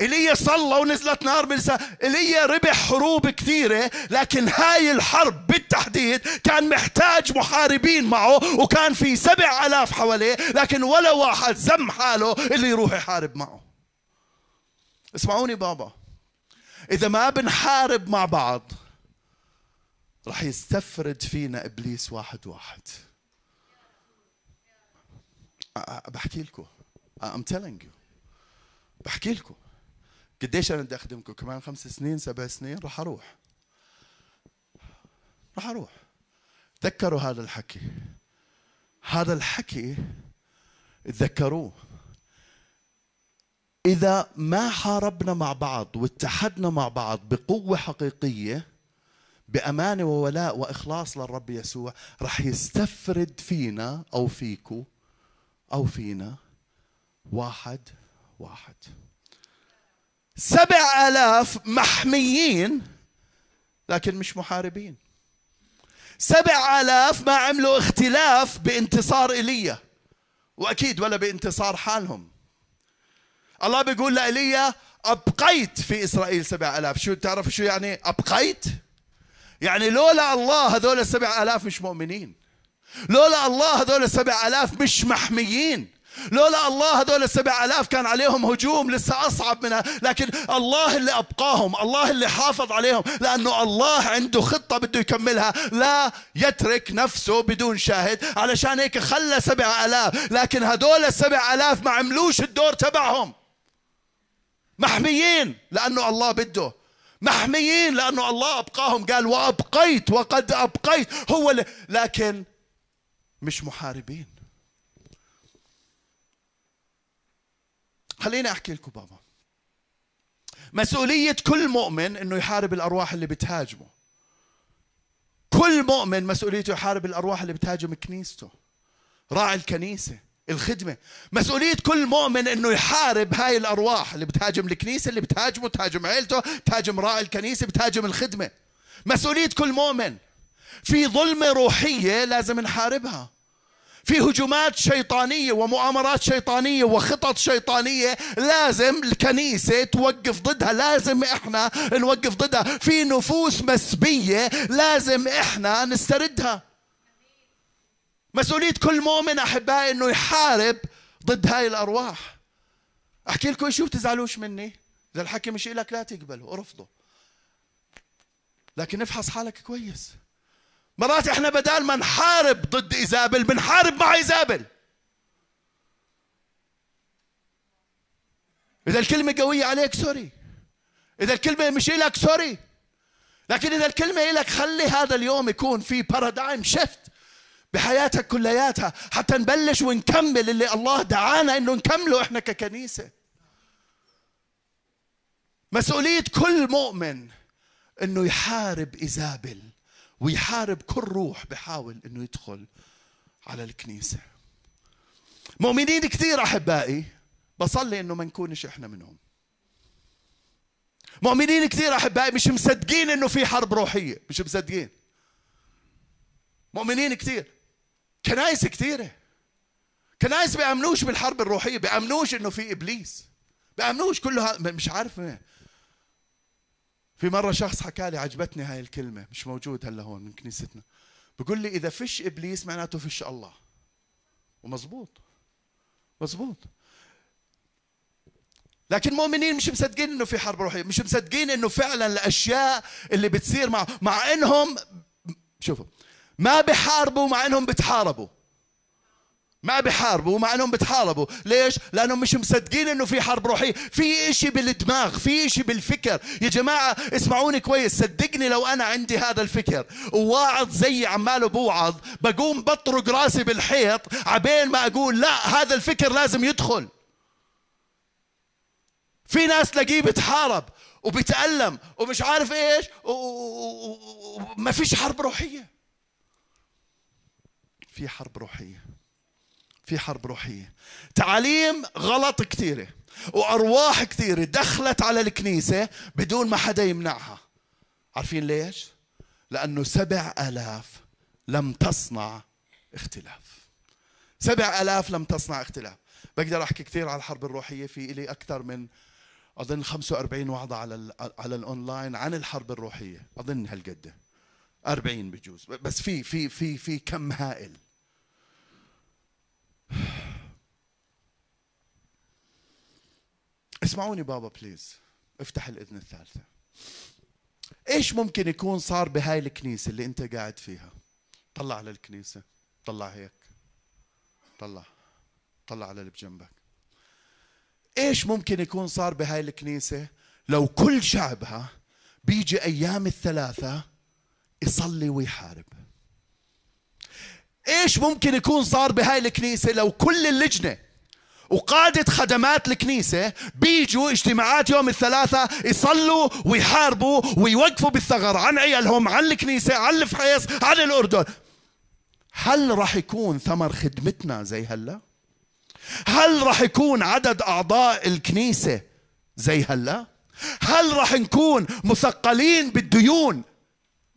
ايليا صلى ونزلت نار من ايليا ربح حروب كثيرة لكن هاي الحرب بالتحديد كان محتاج محاربين معه وكان في سبع ألاف حواليه لكن ولا واحد زم حاله اللي يروح يحارب معه. اسمعوني بابا. إذا ما بنحارب مع بعض رح يستفرد فينا إبليس واحد واحد. بحكي لكم I'm telling you. بحكي لكم. قديش أنا بدي أخدمكم؟ كمان خمس سنين سبع سنين؟ رح أروح. رح أروح. تذكروا هذا الحكي. هذا الحكي تذكروه. إذا ما حاربنا مع بعض واتحدنا مع بعض بقوة حقيقية بأمانة وولاء وإخلاص للرب يسوع رح يستفرد فينا أو فيكو أو فينا واحد واحد. سبع آلاف محميين لكن مش محاربين. سبع آلاف ما عملوا اختلاف بانتصار إيليا وأكيد ولا بانتصار حالهم. الله بيقول لإيليا أبقيت في إسرائيل سبع آلاف. شو تعرف شو يعني أبقيت؟ يعني لولا الله هذول السبع آلاف مش مؤمنين. لولا الله هذول السبع آلاف مش محميين. لولا الله هذول السبع آلاف كان عليهم هجوم لسه أصعب منها. لكن الله اللي أبقاهم الله اللي حافظ عليهم لأنه الله عنده خطة بده يكملها. لا يترك نفسه بدون شاهد. علشان هيك خلى سبع آلاف. لكن هذول السبع آلاف ما عملوش الدور تبعهم. محميين لأنه الله بده. محميين لأنه الله أبقاهم. قال وأبقيت وقد أبقيت. هو اللي لكن مش محاربين. خليني أحكي لكم بابا. مسؤولية كل مؤمن إنه يحارب الأرواح اللي بتهاجمه. كل مؤمن مسؤوليته يحارب الأرواح اللي بتهاجم كنيسته. راعي الكنيسة الخدمة. مسؤولية كل مؤمن إنه يحارب هاي الأرواح اللي بتهاجم الكنيسة اللي بتهاجمه تهاجم عيلته تهاجم راعي الكنيسة بتهاجم الخدمة. مسؤولية كل مؤمن. في ظلمة روحية لازم نحاربها. في هجومات شيطانية ومؤامرات شيطانية وخطط شيطانية لازم الكنيسة توقف ضدها لازم إحنا نوقف ضدها. في نفوس مسبية لازم إحنا نستردها. مسؤولية كل مؤمن أحبائي أنه يحارب ضد هاي الأرواح. أحكي لكم شو بتزعلوش مني؟ إذا الحكي مش إلك لا تقبله ارفضه. لكن افحص حالك كويس. مرات إحنا بدال ما نحارب ضد إيزابل بنحارب مع إيزابل. إذا الكلمة قوية عليك sorry. إذا الكلمة مش لك sorry. لكن إذا الكلمة لك خلي هذا اليوم يكون في بارادايم شيفت بحياتك كلياتها حتى نبلش ونكمل اللي الله دعانا إنه نكمله إحنا ككنيسة. مسؤولية كل مؤمن إنه يحارب إيزابل. ويحارب كل روح بحاول إنه يدخل على الكنيسة. مؤمنين كثير أحبائي بصلي إنه ما نكونش إحنا منهم. مؤمنين كثير أحبائي مش مصدقين إنه في حرب روحية مش مصدقين. مؤمنين كثير. كنايس كثيرة. كنايس بيأمنوش بالحرب الروحية بيأمنوش إنه في إبليس. بيأمنوش كله مش عارف في مرة شخص حكى لي عجبتني هاي الكلمة مش موجود هلا هون من كنيستنا. بقول لي إذا فيش إبليس معناته فيش الله. ومزبوط. مزبوط. لكن مؤمنين مش مصدقين إنه في حرب روحية مش مصدقين إنه فعلا الأشياء اللي بتصير مع مع إنهم شوفوا ما بحاربوا مع إنهم بتحاربوا. ما بحاربوا مع انهم بتحاربوا. ليش؟ لانهم مش مصدقين انه في حرب روحية. في إشي بالدماغ في إشي بالفكر. يا جماعة اسمعوني كويس. صدقني لو أنا عندي هذا الفكر وواعظ زي عماله بوعظ بقوم بطرق راسي بالحيط عبين ما أقول لا هذا الفكر لازم يدخل. في ناس تلاقيه بتحارب وبيتألم ومش عارف إيش وما فيش حرب روحية. في حرب روحية. في حرب روحية. تعاليم غلط كثيرة وأرواح كثيرة دخلت على الكنيسة بدون ما حدا يمنعها. عارفين ليش؟ لأنه سبع آلاف لم تصنع اختلاف. سبع آلاف لم تصنع اختلاف. بقدر أحكي كثير على الحرب الروحية في إلي أكثر من أظن 45 وعظة على على الأونلاين عن الحرب الروحية. أظن هالقد 40 بجوز. بس في في في في كم هائل. اسمعوني بابا please افتح الإذن الثالثة. إيش ممكن يكون صار بهاي الكنيسة اللي أنت قاعد فيها؟ طلع على الكنيسة طلع هيك. طلع طلع على اللي بجنبك. إيش ممكن يكون صار بهاي الكنيسة؟ لو كل شعبها بيجي أيام الثلاثة يصلي ويحارب. إيش ممكن يكون صار بهاي الكنيسة؟ لو كل اللجنة وقادة خدمات الكنيسة بيجوا اجتماعات يوم الثلاثة يصلوا ويحاربوا ويوقفوا بالثغر عن عيالهم عن الكنيسة عن الفحيص عن الأردن هل راح يكون ثمر خدمتنا زي هلا؟ هل راح يكون عدد أعضاء الكنيسة زي هلا؟ هل راح نكون مثقلين بالديون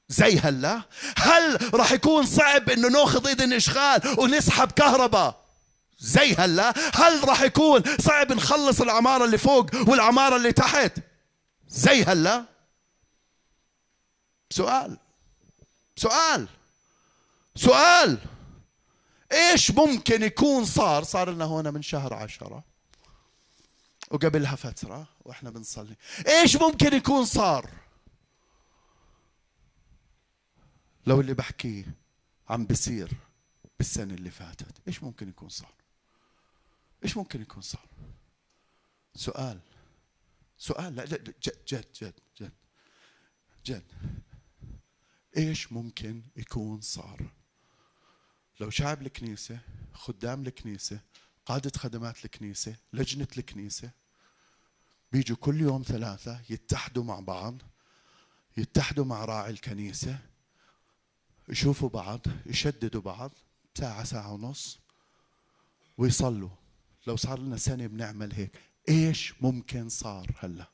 زي هلا؟ هل راح يكون صعب إنه ناخذ اذن اشغال ونسحب كهرباء زي هلا؟ هل راح يكون صعب نخلص العمارة اللي فوق والعمارة اللي تحت؟ زي هلا؟ سؤال. سؤال. سؤال. إيش ممكن يكون صار؟ صار لنا هون من شهر عشرة. وقبلها فترة وإحنا بنصلي. إيش ممكن يكون صار؟ لو اللي بحكيه عم بصير بالسنة اللي فاتت إيش ممكن يكون صار؟ إيش ممكن يكون صار؟ سؤال سؤال لا لا جد جد جد جد جد إيش ممكن يكون صار؟ لو شعب الكنيسة خدام الكنيسة قادة خدمات الكنيسة لجنة الكنيسة بيجوا كل يوم ثلاثة يتحدوا مع بعض يتحدوا مع راعي الكنيسة يشوفوا بعض يشددوا بعض ساعة ساعة ونص ويصلوا لو صار لنا سنة بنعمل هيك إيش ممكن صار هلأ؟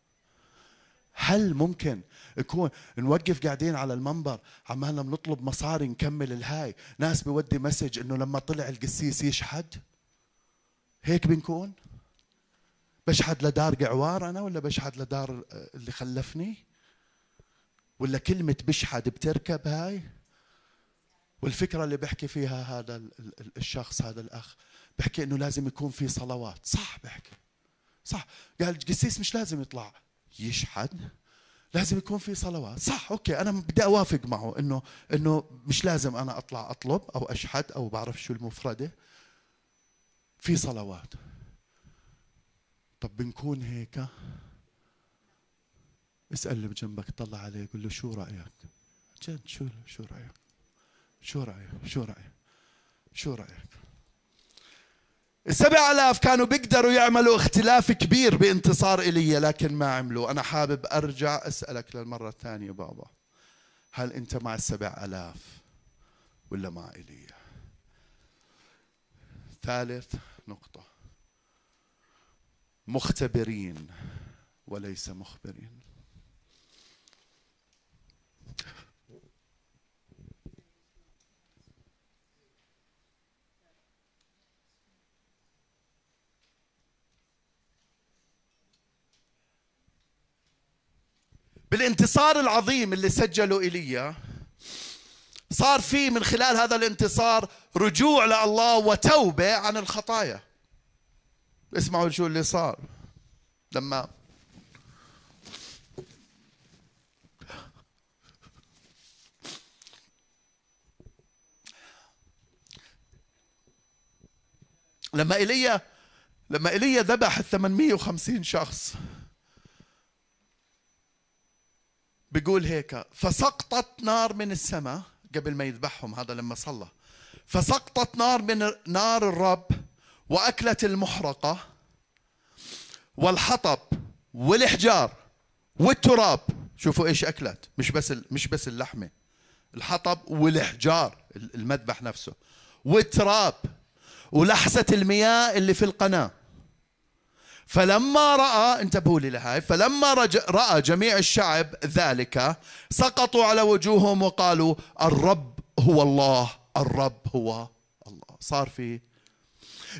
هل ممكن يكون نوقف قاعدين على المنبر عمالنا بنطلب مصاري نكمل الهاي؟ ناس بيودي message إنه لما طلع القسيس يشحد هيك بنكون؟ بشحد لدار قعوار أنا ولا بشحد لدار اللي خلفني؟ ولا كلمة بشحد بتركب هاي؟ والفكرة اللي بحكي فيها هذا الشخص هذا الأخ بحكي إنه لازم يكون في صلوات. صح بحكي. صح. قال القسيس مش لازم يطلع. يشحد لازم يكون في صلوات. صح أوكي. أنا بدي أوافق معه إنه إنه مش لازم أنا أطلع أطلب أو أشحد أو بعرف شو المفردة. في صلوات. طب بنكون هيك؟ اسأل اللي بجنبك طلع عليه قول له شو رأيك؟ جد شو شو رأيك؟ شو رأيك؟ شو رأيك؟ شو رأيك؟ السبع آلاف كانوا بيقدروا يعملوا اختلاف كبير بانتصار إيليا لكن ما عملوا. أنا حابب أرجع أسألك للمرة الثانية بابا. هل أنت مع السبع آلاف ولا مع إيليا ثالث نقطة. مختبرين وليس مخبرين. بالانتصار العظيم اللي سجله إيليا صار في من خلال هذا الانتصار رجوع لله وتوبة عن الخطايا. اسمعوا شو اللي صار. لما لما إيليا لما إيليا ذبح ال 850 شخص بيقول هيك فسقطت نار من السماء قبل ما يذبحهم هذا لما صلى. فسقطت نار من نار الرب وأكلت المحرقة والحطب والحجار والتراب. شوفوا إيش أكلت مش بس مش بس اللحمة. الحطب والحجار المذبح نفسه والتراب ولحسة المياه اللي في القناة. فلما رأى انتبهوا لي لهاي فلما رأى جميع الشعب ذلك سقطوا على وجوههم وقالوا الرب هو الله الرب هو الله. صار في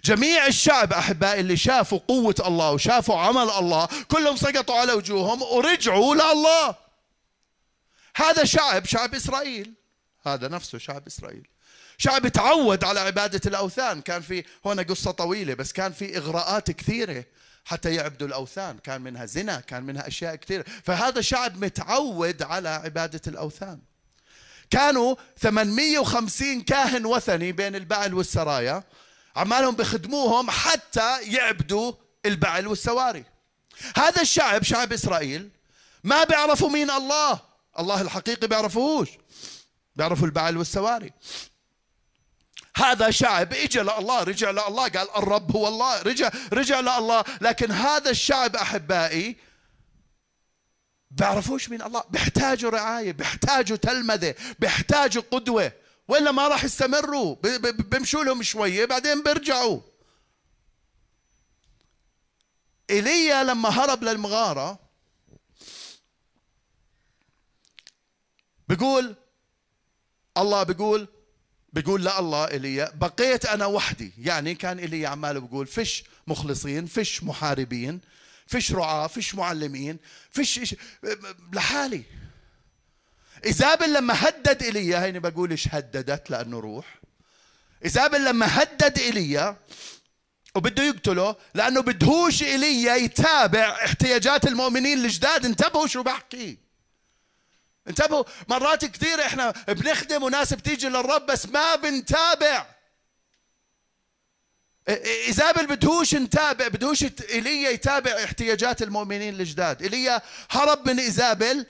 جميع الشعب أحبائي اللي شافوا قوة الله وشافوا عمل الله كلهم سقطوا على وجوههم ورجعوا لله هذا شعب شعب إسرائيل. هذا نفسه شعب إسرائيل. شعب تعود على عبادة الأوثان. كان في هنا قصة طويلة بس كان في إغراءات كثيرة. حتى يعبدوا الأوثان. كان منها زنا كان منها أشياء كثيرة. فهذا شعب متعود على عبادة الأوثان. كانوا 850 كاهن وثني بين البعل والسرايا. عمالهم بخدموهم حتى يعبدوا البعل والسواري. هذا الشعب شعب إسرائيل ما بيعرفوا مين الله. الله الحقيقي بيعرفوهوش بيعرفوا البعل والسواري. هذا شعب اجى لله رجع لله قال الرب هو الله رجع رجع لله لكن هذا الشعب أحبائي بيعرفوش مين الله؟ بيحتاجوا رعاية بيحتاجوا تلمذة بيحتاجوا قدوة. ولا ما راح يستمروا بيمشوا لهم شوية بعدين بيرجعوا. ايليا لما هرب للمغارة بيقول الله بيقول بيقول لا الله ايليا بقيت أنا وحدي. يعني كان ايليا عماله بيقول فيش مخلصين فيش محاربين فيش رعاة فيش معلمين إش... لحالي. إيزابل لما هدد إيليا هيني بقولش هددت؟ لأنه روح. إيزابل لما هدد إيليا وبده يقتله لأنه بدهوش إيليا يتابع احتياجات المؤمنين الجداد انتبهوا شو بحكي. انتبهوا مرات كثير إحنا بنخدم وناس بتيجي للرب بس ما بنتابع. ايزابل بدهوش نتابع بدهوش إيليا يتابع احتياجات المؤمنين الجداد. إيليا هرب من ايزابل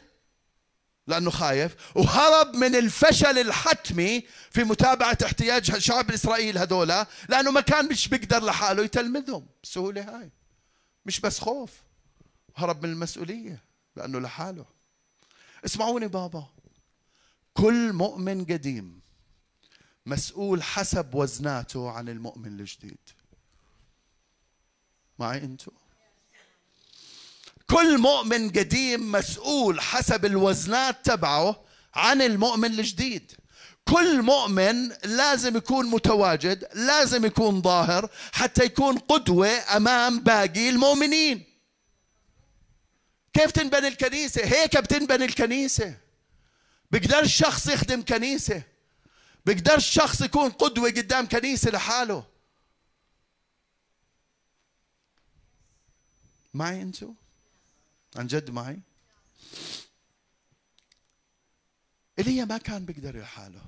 لأنه خايف وهرب من الفشل الحتمي في متابعة احتياج شعب إسرائيل هذولا لأنه ما كان مش بيقدر لحاله يتلمذهم. بسهولة هاي. مش بس خوف هرب من المسؤولية لأنه لحاله. اسمعوني بابا. كل مؤمن قديم مسؤول حسب وزناته عن المؤمن الجديد. معي انتو؟ كل مؤمن قديم مسؤول حسب الوزنات تبعه عن المؤمن الجديد. كل مؤمن لازم يكون متواجد لازم يكون ظاهر حتى يكون قدوة أمام باقي المؤمنين. كيف تنبني الكنيسة؟ هيك بتنبني الكنيسة. بقدرش شخص يخدم كنيسة. بقدرش شخص يكون قدوة قدام كنيسة لحاله. معي انتو؟ عن جد معي؟ ايليا ما كان بيقدر لحاله.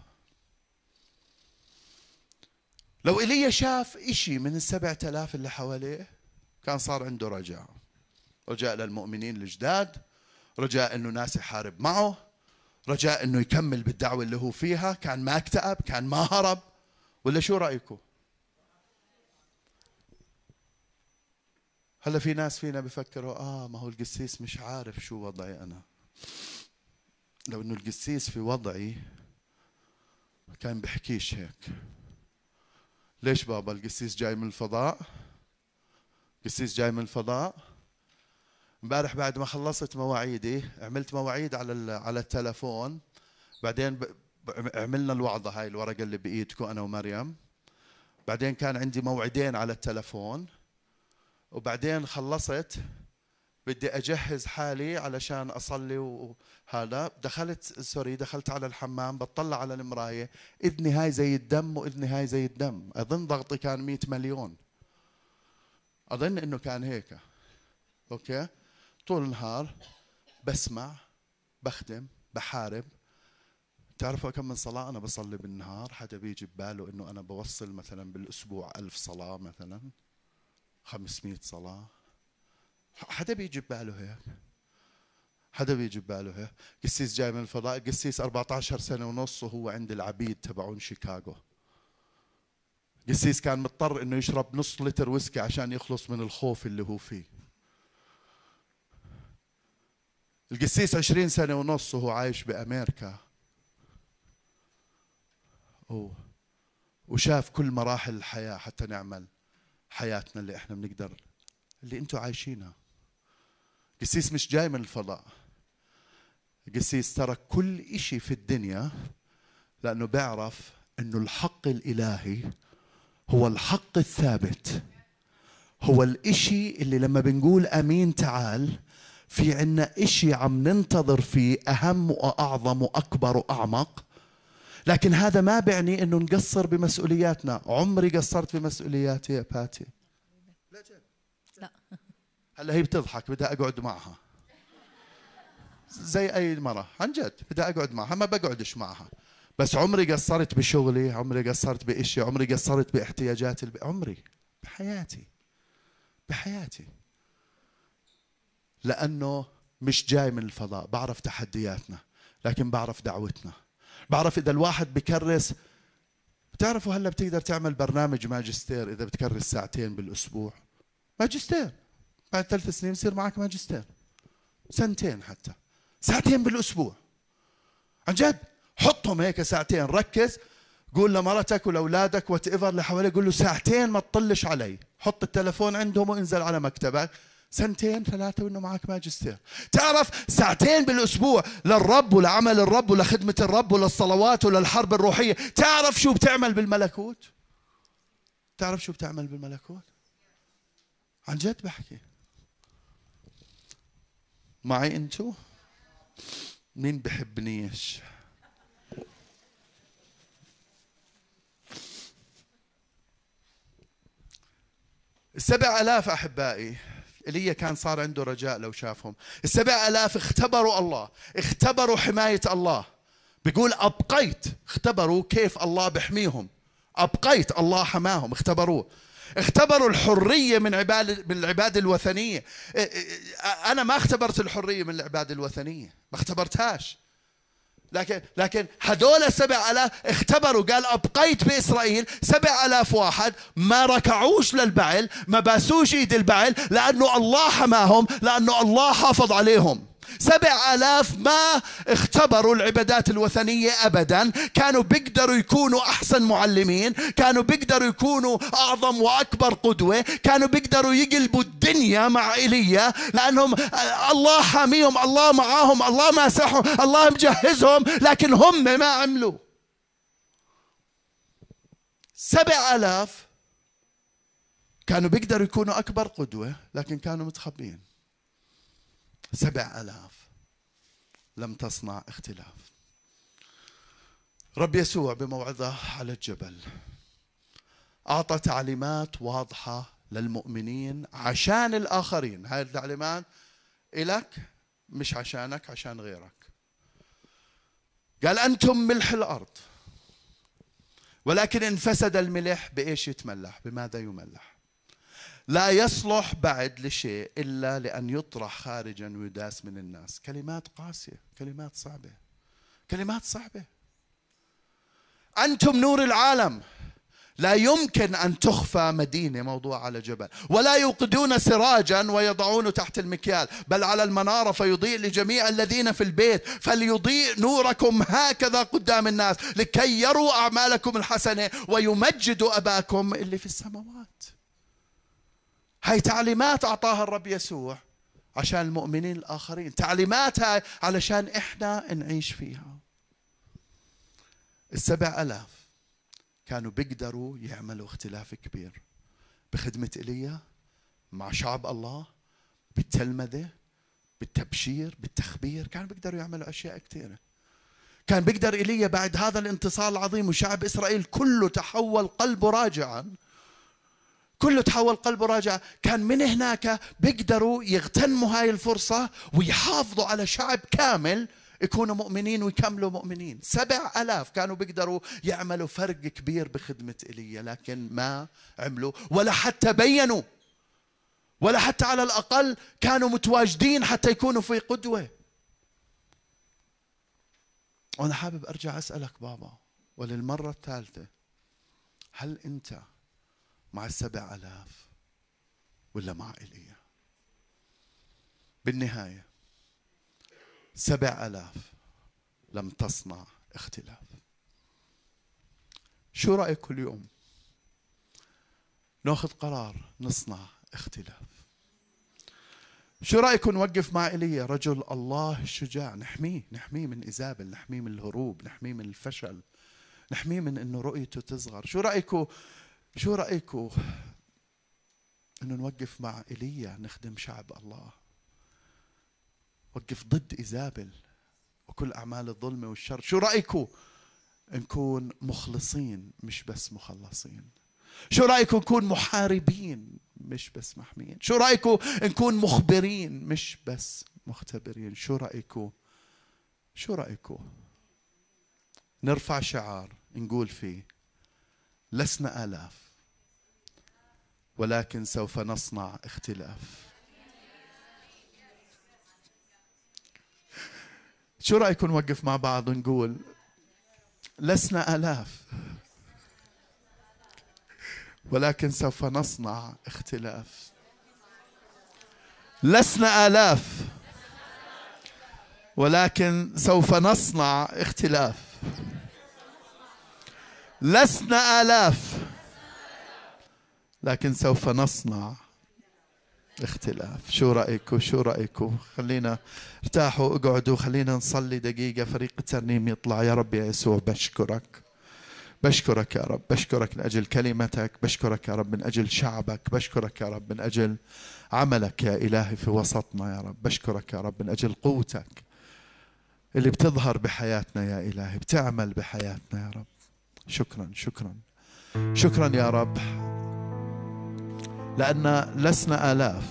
لو ايليا شاف إشي من السبعة آلاف اللي حواليه كان صار عنده رجاء. رجاء للمؤمنين الجداد رجاء إنه ناس يحارب معه رجاء إنه يكمل بالدعوة اللي هو فيها كان ما اكتئب كان ما هرب. ولا شو رأيكم؟ هلا في ناس فينا بفكروا آه ما هو القسيس مش عارف شو وضعي أنا. لو إنه القسيس في وضعي كان بحكيش هيك. ليش بابا؟ القسيس جاي من الفضاء؟ قسيس جاي من الفضاء؟ امبارح بعد ما خلصت مواعيدي عملت مواعيد على على التلفون. بعدين عملنا الوعظة هاي الورقة اللي بإيدكم أنا ومريم. بعدين كان عندي موعدين على التلفون. وبعدين خلصت بدي أجهز حالي علشان أصلي وهذا. دخلت سوري دخلت على الحمام بطلع على المراية. إذني هاي زي الدم وإذني هاي زي الدم. أظن ضغطي كان مئة مليون. أظن إنه كان هيك. أوكي؟ طول النهار بسمع بخدم بحارب. تعرفوا كم من صلاة أنا بصلي بالنهار؟ حدا بيجي بباله إنه أنا بوصل مثلا بالأسبوع ألف صلاة مثلا خمسمية صلاة. حدا بيجي بباله هيك. حدا بيجي بباله هيك. قسيس جاي من الفضاء قسيس 14 سنة ونص وهو عند العبيد تبعون شيكاغو. قسيس كان مضطر إنه يشرب نص لتر ويسكي عشان يخلص من الخوف اللي هو فيه. القسيس عشرين سنة ونص وهو عايش بأمريكا. وشاف كل مراحل الحياة حتى نعمل حياتنا اللي إحنا بنقدر اللي أنتم عايشينها. قسيس مش جاي من الفضاء. قسيس ترك كل إشي في الدنيا لأنه بيعرف أنه الحق الإلهي هو الحق الثابت. هو الإشي اللي لما بنقول أمين تعال في عنا إشي عم ننتظر فيه أهم وأعظم وأكبر وأعمق. لكن هذا ما بيعني أنه نقصر بمسؤولياتنا. عمري قصرت بمسؤولياتي يا باتي. لا هلا هي بتضحك بدها أقعد معها. زي أي مرة. عن جد بدها أقعد معها. ما بقعدش معها. بس عمري قصرت بشغلي عمري قصرت بإشي عمري قصرت باحتياجات الب... عمري. بحياتي. بحياتي. لأنه مش جاي من الفضاء بعرف تحدياتنا لكن بعرف دعوتنا. بعرف إذا الواحد بكرس بتعرفوا هلأ بتقدر تعمل برنامج ماجستير إذا بتكرس ساعتين بالأسبوع؟ ماجستير. بعد ثلاث سنين يصير معك ماجستير. سنتين حتى. ساعتين بالأسبوع. عن جد؟ حطهم هيك ساعتين. ركز. قول لمرتك ولأولادك whatever اللي حواليك قول له ساعتين ما تطلش علي. حط التلفون عندهم وانزل على مكتبك. سنتين ثلاثة وإنه معك ماجستير. تعرف ساعتين بالأسبوع للرب ولعمل الرب ولخدمة الرب وللصلوات وللحرب الروحية. تعرف شو بتعمل بالملكوت؟ تعرف شو بتعمل بالملكوت؟ عن جد بحكي. معي انتو؟ مين بحبنيش السبع ألاف أحبائي. ايليا كان صار عنده رجاء لو شافهم. السبع ألاف اختبروا الله اختبروا حماية الله. بيقول أبقيت. اختبروا كيف الله بحميهم أبقيت. الله حماهم. اختبروه. اختبروا الحرية من عبادة من العبادة الوثنية. أنا ما اختبرت الحرية من العبادة الوثنية. ما اختبرتهاش. لكن لكن هذول سبع ألاف اختبروا قال أبقيت بإسرائيل سبع ألاف واحد ما ركعوش للبعل ما باسوش إيد البعل لأنه الله حماهم لأنه الله حافظ عليهم. سبع آلاف ما اختبروا العبادات الوثنية أبدا. كانوا بيقدروا يكونوا أحسن معلمين كانوا بيقدروا يكونوا أعظم وأكبر قدوة كانوا بيقدروا يقلبوا الدنيا مع إيليا لأنهم الله حاميهم الله معاهم الله ماسحهم الله مجهزهم لكن هم ما عملوا. سبع آلاف كانوا بيقدروا يكونوا أكبر قدوة لكن كانوا متخبين سبع ألاف. لم تصنع اختلاف. رب يسوع بموعظة على الجبل. أعطى تعليمات واضحة للمؤمنين عشان الآخرين. هاي التعليمات إلك مش عشانك عشان غيرك. قال أنتم ملح الأرض ولكن إن فسد الملح بإيش يتملح؟ بماذا يملح؟ لا يصلح بعد لشيء إلا لأن يطرح خارجا ويداس من الناس. كلمات قاسية كلمات صعبة كلمات صعبة. أنتم نور العالم. لا يمكن أن تخفى مدينة موضوع على جبل ولا يوقدون سراجا ويضعونه تحت المكيال بل على المنارة فيضيء لجميع الذين في البيت. فليضيء نوركم هكذا قدام الناس لكي يروا أعمالكم الحسنة ويمجدوا أباكم اللي في السماوات. هاي تعليمات أعطاها الرب يسوع عشان المؤمنين الآخرين. تعليمات هاي علشان إحنا نعيش فيها. السبع ألاف كانوا بيقدروا يعملوا اختلاف كبير بخدمة إيليا مع شعب الله بالتلمذة بالتبشير بالتخبير. كانوا بيقدروا يعملوا أشياء كثيرة كان بيقدر إيليا بعد هذا الانتصار العظيم وشعب إسرائيل كله تحول قلبه راجعا كله تحول قلبه راجع. كان من هناك بيقدروا يغتنموا هاي الفرصة ويحافظوا على شعب كامل يكونوا مؤمنين ويكملوا مؤمنين. سبع ألاف كانوا بيقدروا يعملوا فرق كبير بخدمة إيليا لكن ما عملوا ولا حتى بينوا. ولا حتى على الأقل كانوا متواجدين حتى يكونوا في قدوة. وأنا حابب أرجع أسألك بابا وللمرة الثالثة هل أنت مع السبع ألاف ولا مع إيليا بالنهاية سبع ألاف لم تصنع اختلاف. شو رأيك اليوم؟ ناخذ قرار نصنع اختلاف. شو رأيكم نوقف مع إيليا رجل الله الشجاع نحميه نحميه من إيزابل نحميه من الهروب نحميه من الفشل نحميه من إنه رؤيته تصغر. شو رايكم شو رأيكم إنه نوقف مع إيليا نخدم شعب الله؟ وقف ضد إيزابل وكل أعمال الظلم والشر. شو رايكم نكون مخلصين مش بس مخلصين؟ شو رايكم نكون محاربين مش بس محميين؟ شو رايكم نكون مخبرين مش بس مختبرين؟ شو رايكم شو رايكم نرفع شعار نقول فيه لسنا آلاف. ولكن سوف نصنع اختلاف. شو رايكم نوقف مع بعض ونقول لسنا آلاف ولكن سوف نصنع اختلاف. لسنا آلاف ولكن سوف نصنع اختلاف. لسنا آلاف لكن سوف نصنع اختلاف. شو رأيكم شو رأيكم خلينا ارتاحوا اقعدوا خلينا نصلي دقيقة. فريق الترنيم يطلع. يا رب يا يسوع بشكرك. بشكرك يا رب. بشكرك من أجل كلمتك. بشكرك يا رب من أجل شعبك. بشكرك يا رب من أجل عملك يا إلهي في وسطنا يا رب. بشكرك يا رب من أجل قوتك اللي بتظهر بحياتنا يا إلهي بتعمل بحياتنا يا رب. شكرا شكرا. شكرا يا رب. لأن لسنا آلاف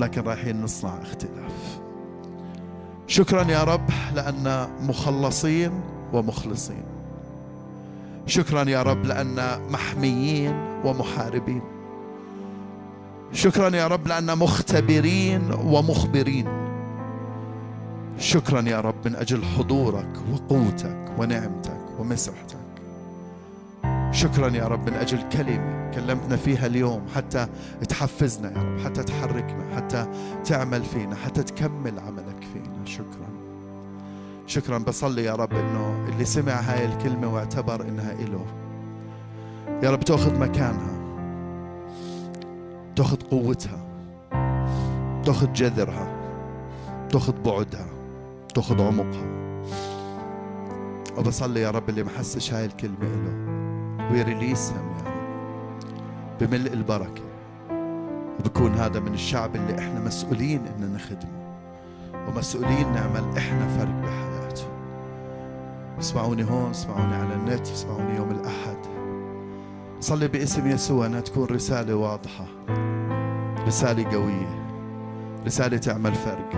لكن رايحين نصنع اختلاف. شكرا يا رب لأن مخلصين ومخلصين. شكرا يا رب لأن محميين ومحاربين. شكرا يا رب لأن مختبرين ومخبرين. شكرا يا رب من أجل حضورك وقوتك ونعمتك ومسحتك. شكرا يا رب من أجل كلمة كلمتنا فيها اليوم حتى تحفزنا يا رب حتى تحركنا حتى تعمل فينا حتى تكمل عملك فينا. شكرا. شكرا. بصلي يا رب إنه اللي سمع هاي الكلمة واعتبر إنها إله. يا رب تأخذ مكانها. تأخذ قوتها. تأخذ جذرها. تأخذ بعدها. تأخذ عمقها. وبصلي يا رب اللي ما حسش هاي الكلمة إله. ويريليسهم يا رب. بملء البركة. وبكون هذا من الشعب اللي إحنا مسؤولين ان نخدمه. ومسؤولين نعمل إحنا فرق بحياته. اسمعوني هون اسمعوني على النت اسمعوني يوم الأحد. صلي باسم يسوع أنها تكون رسالة واضحة. رسالة قوية. رسالة تعمل فرق.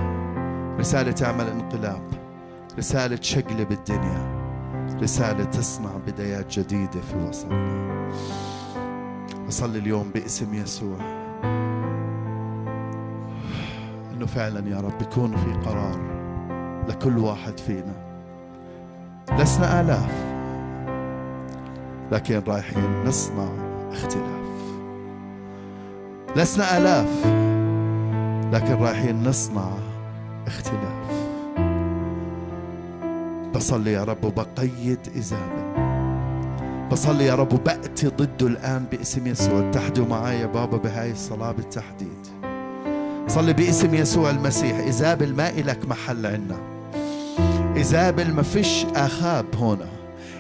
رسالة تعمل انقلاب. رسالة تشقلب الدنيا. رسالة تصنع بدايات جديدة في وسطنا. أصلي اليوم باسم يسوع. إنه فعلا يا رب يكون في قرار لكل واحد فينا. لسنا آلاف لكن رايحين نصنع اختلاف. لسنا آلاف لكن رايحين نصنع اختلاف. بصلي يا رب وبقيد إيزابل بصلي يا رب وبأتي ضده الآن باسم يسوع. اتحدوا معي يا بابا بهاي الصلاة بالتحديد. صلي باسم يسوع المسيح. إيزابل ما إلك محل عنا. إيزابل ما فيش آخاب هنا.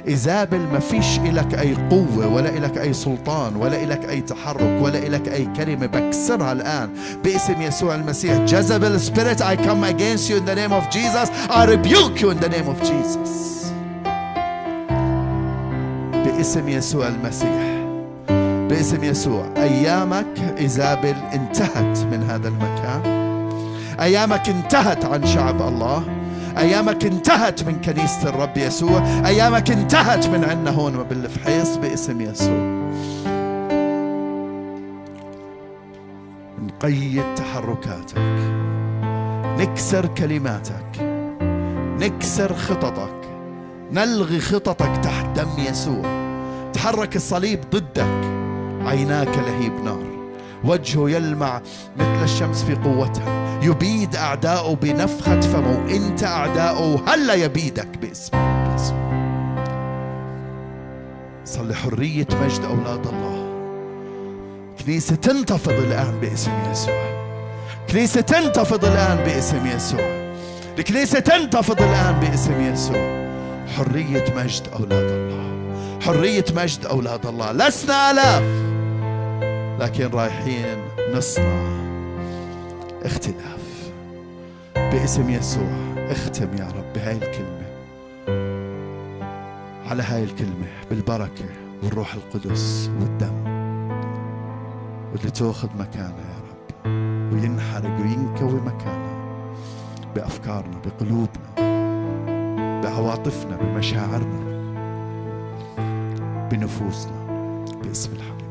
إيزابل ما فيش إلك أي قوة ولا إلك أي سلطان ولا إلك أي تحرك ولا إلك أي كلمة. بكسرها الآن باسم يسوع المسيح. Jezebel spirit I come against you in the name of Jesus. I rebuke you in the name of Jesus. باسم يسوع المسيح. باسم يسوع. أيامك ايزابل انتهت من هذا المكان. أيامك انتهت عن شعب الله. أيامك انتهت من كنيسة الرب يسوع. أيامك انتهت من عنا هون بالفحيص باسم يسوع. نقيد تحركاتك. نكسر كلماتك. نكسر خططك. نلغي خططك تحت دم يسوع. تحرك الصليب ضدك. عيناك لهيب نار. وجهه يلمع مثل الشمس في قوتها. يبيد أعداؤه بنفخة فمه. أنت أعداؤه هلا يبيدك باسم صلي حرية مجد أولاد الله. كنيسة تنتفض الآن باسم يسوع. كنيسة تنتفض الآن باسم يسوع. الكنيسة تنتفض الآن باسم يسوع. حرية مجد أولاد الله. حرية مجد أولاد الله. لسنا آلاف. لكن رايحين نصنع اختلاف. باسم يسوع اختم يا رب بهاي الكلمة. على هاي الكلمة بالبركة والروح القدس والدم واللي تأخذ مكانها يا رب وينحرق وينكوي مكانها بأفكارنا بقلوبنا بعواطفنا بمشاعرنا بنفوسنا باسم الحبيب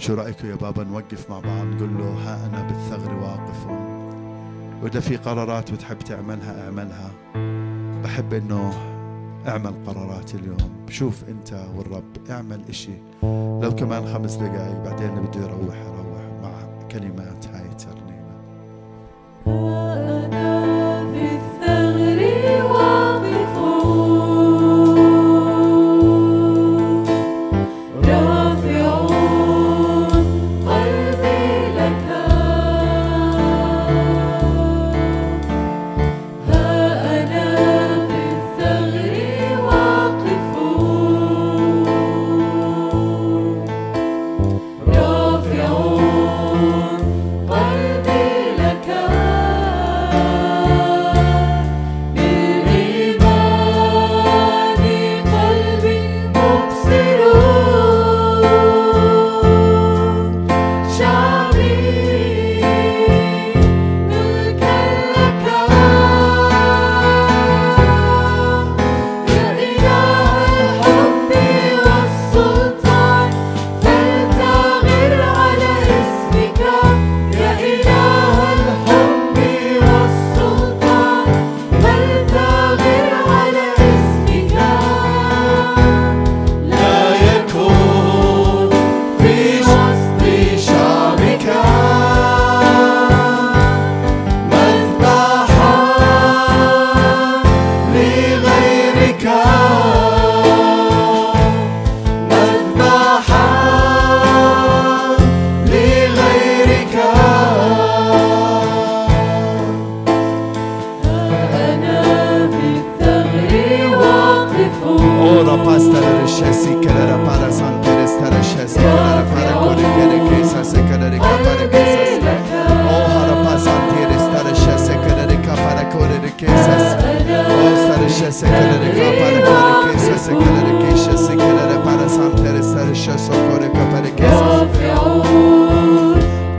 شو رأيكم يا بابا نوقف مع بعض؟ نقول له ها أنا بالثغر واقف. وإذا في قرارات بتحب تعملها أعملها. بحب إنه أعمل قرارات اليوم. شوف أنت والرب اعمل إشي. لو كمان خمس دقايق بعدين اللي بده يروح يروح مع كلمات.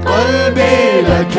قلبي لك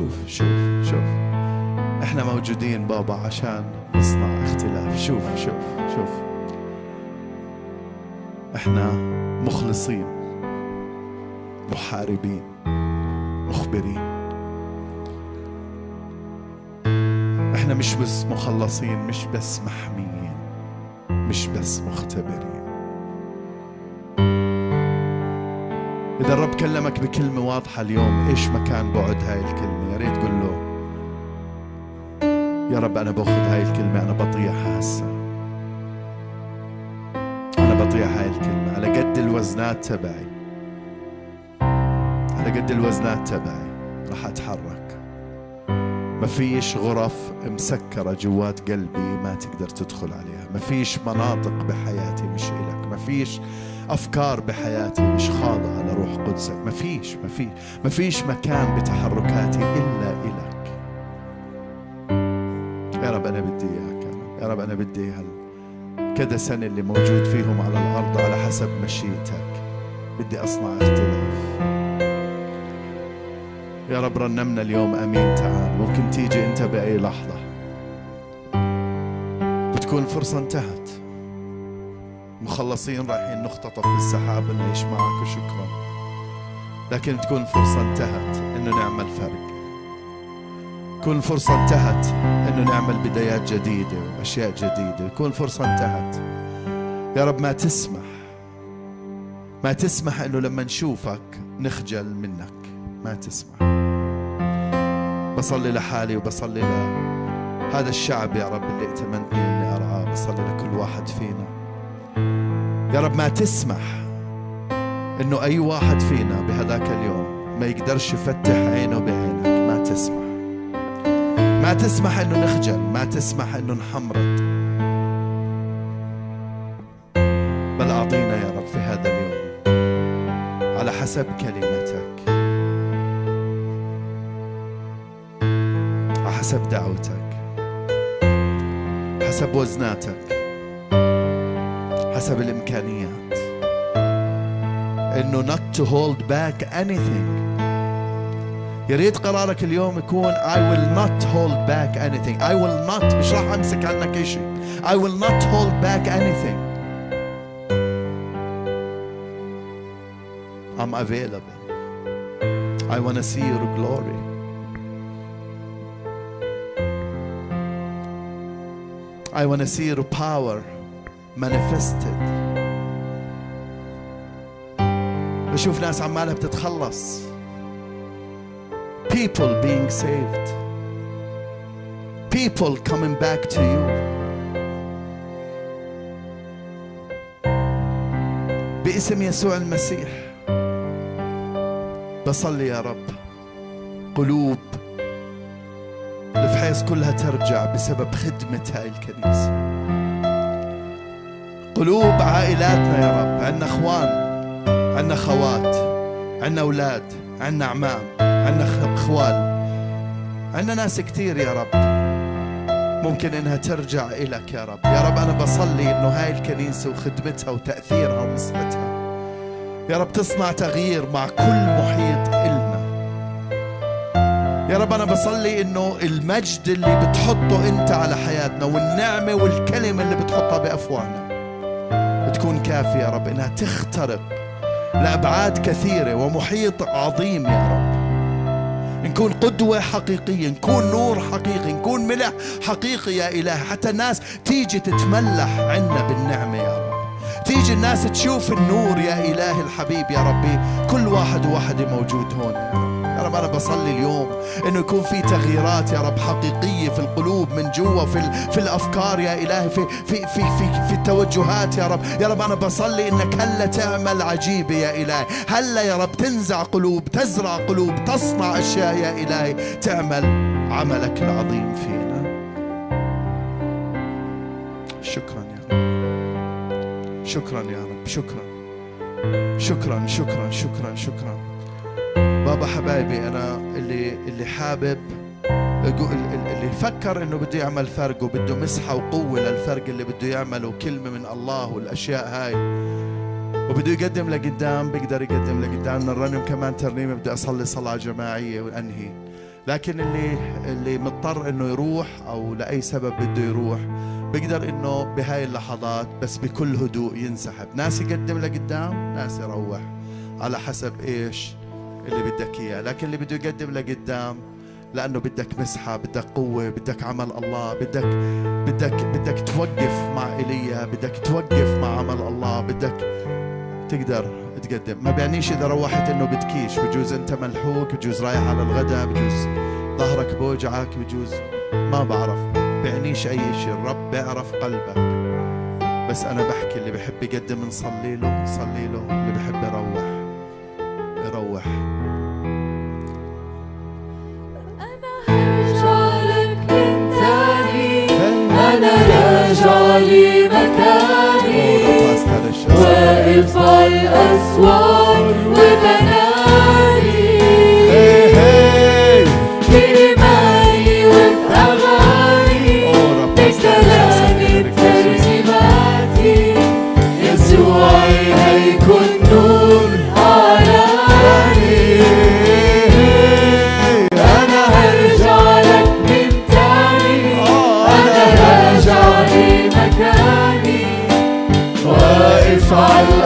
شوف شوف شوف. إحنا موجودين بابا عشان نصنع اختلاف. شوف شوف شوف. إحنا مخلصين محاربين مخبرين. إحنا مش بس مخلصين مش بس محميين مش بس مختبرين. إذا الرب كلمك بكلمة واضحة اليوم إيش مكان بعد هاي الكلمة؟ يا ريت تقول له. يا رب أنا باخذ هاي الكلمة أنا بطيعها هسه. أنا بطيع هاي الكلمة. على قد الوزنات تبعي. على قد الوزنات تبعي. راح أتحرك. ما فيش غرف مسكرة جوات قلبي ما تقدر تدخل عليها. ما فيش مناطق بحياتي مش إلك. ما فيش أفكار بحياتي مش خاضعة لروح قدسك ما فيش ما فيش ما فيش مكان بتحركاتي إلا إلك يا رب أنا بدي إياك يا رب. يا رب أنا بدي هال كذا سنة اللي موجود فيهم على الأرض على حسب مشيئتك. بدي أصنع اختلاف. يا رب رنمنا اليوم. آمين. تعال. ممكن تيجي أنت بأي لحظة. بتكون الفرصه انتهت. مخلصين رايحين نختطف بالسحاب نعيش معك وشكرا لكن تكون الفرصه انتهت إنه نعمل فرق. تكون الفرصة انتهت إنه نعمل بدايات جديدة وأشياء جديدة. تكون الفرصة انتهت. يا رب ما تسمح. ما تسمح إنه لما نشوفك نخجل منك. ما تسمح. بصلي لحالي وبصلي لهذا الشعب يا رب اللي ائتمنتني إني أرعاه. بصلي لكل واحد فينا. يا رب ما تسمح إنه أي واحد فينا بهذاك اليوم ما يقدرش يفتح عينه بعينك ما تسمح. ما تسمح إنه نخجل ما تسمح إنه نحمرض بل أعطينا يا رب في هذا اليوم على حسب كلمتك. على حسب دعوتك. حسب وزناتك. حسب الإمكانيات. انه not to hold back anything يا ريت قرارك اليوم يكون I will not hold back anything I will not مش راح امسك عنك شيء I will not hold back anything I'm available I want to see your glory I want to see your power manifested بشوف ناس عمالها بتتخلص. People being saved. People coming back to you. باسم يسوع المسيح. بصلي يا رب. قلوب الفحيص كلها ترجع بسبب خدمة هاي الكنيسة. قلوب عائلاتنا يا رب. عندنا اخوان. عندنا خوات عندنا أولاد عندنا اعمام عندنا خ- خوال عندنا ناس كتير يا رب. ممكن إنها ترجع إلك يا رب. يا رب أنا بصلي إنه هاي الكنيسة وخدمتها وتأثيرها ومسحتها يا رب تصنع تغيير مع كل محيط إلنا. يا رب أنا بصلي إنه المجد اللي بتحطه أنت على حياتنا والنعمة والكلمة اللي بتحطها بأفواهنا تكون كافية يا رب إنها تخترق لأبعاد كثيرة ومحيط عظيم يا رب. نكون قدوة حقيقية نكون نور حقيقي نكون ملح حقيقي يا إله. حتى الناس تيجي تتملح عنا بالنعمة يا رب. تيجي الناس تشوف النور يا إله الحبيب يا ربي. كل واحد وواحدة موجود هون. يا رب يا رب أنا بصلي اليوم إنه يكون في تغييرات يا رب حقيقية في القلوب من جوا في في الأفكار يا إلهي في في في في, في التوجهات يا رب. يا رب أنا بصلي إنك هلا تعمل عجيبة يا إلهي. هلا يا رب تنزع قلوب تزرع قلوب تصنع أشياء يا إلهي. تعمل عملك العظيم فينا. شكرا يا رب. شكرا يا رب. شكرا. شكرا شكرا شكرا شكرا. بابا حبايبي أنا اللي اللي حابب اللي فكر إنه بده يعمل فرق وبده مسحة وقوة للفرق اللي بده يعمله كلمه من الله والأشياء هاي. وبده يقدم لقدام بيقدر يقدم لقدام. نرنم كمان ترنيمة بدي أصلي صلاة جماعية وأنهي. لكن اللي اللي مضطر إنه يروح أو لأي سبب بده يروح بيقدر إنه بهاي اللحظات بس بكل هدوء ينسحب. ناس يقدم لقدام ناس يروح. على حسب إيش اللي بدك إياه. لكن اللي بده يقدم لقدام لأنه بدك مسحة بدك قوة بدك عمل الله بدك بدك بدك توقف مع إيليا بدك توقف مع عمل الله بدك تقدر تقدم. ما بيعنيش إذا روحت إنه بتكيش بجوز أنت ملحوق بجوز رايح على الغداء بجوز ظهرك بوجعك بجوز ما بعرف. بيعنيش أي شيء. الرب بيعرف قلبك. بس أنا بحكي اللي بحب يقدم نصلي له نصلي له اللي بحب يروح لي مكاني وارفع الأسوار وبناني لإيماني I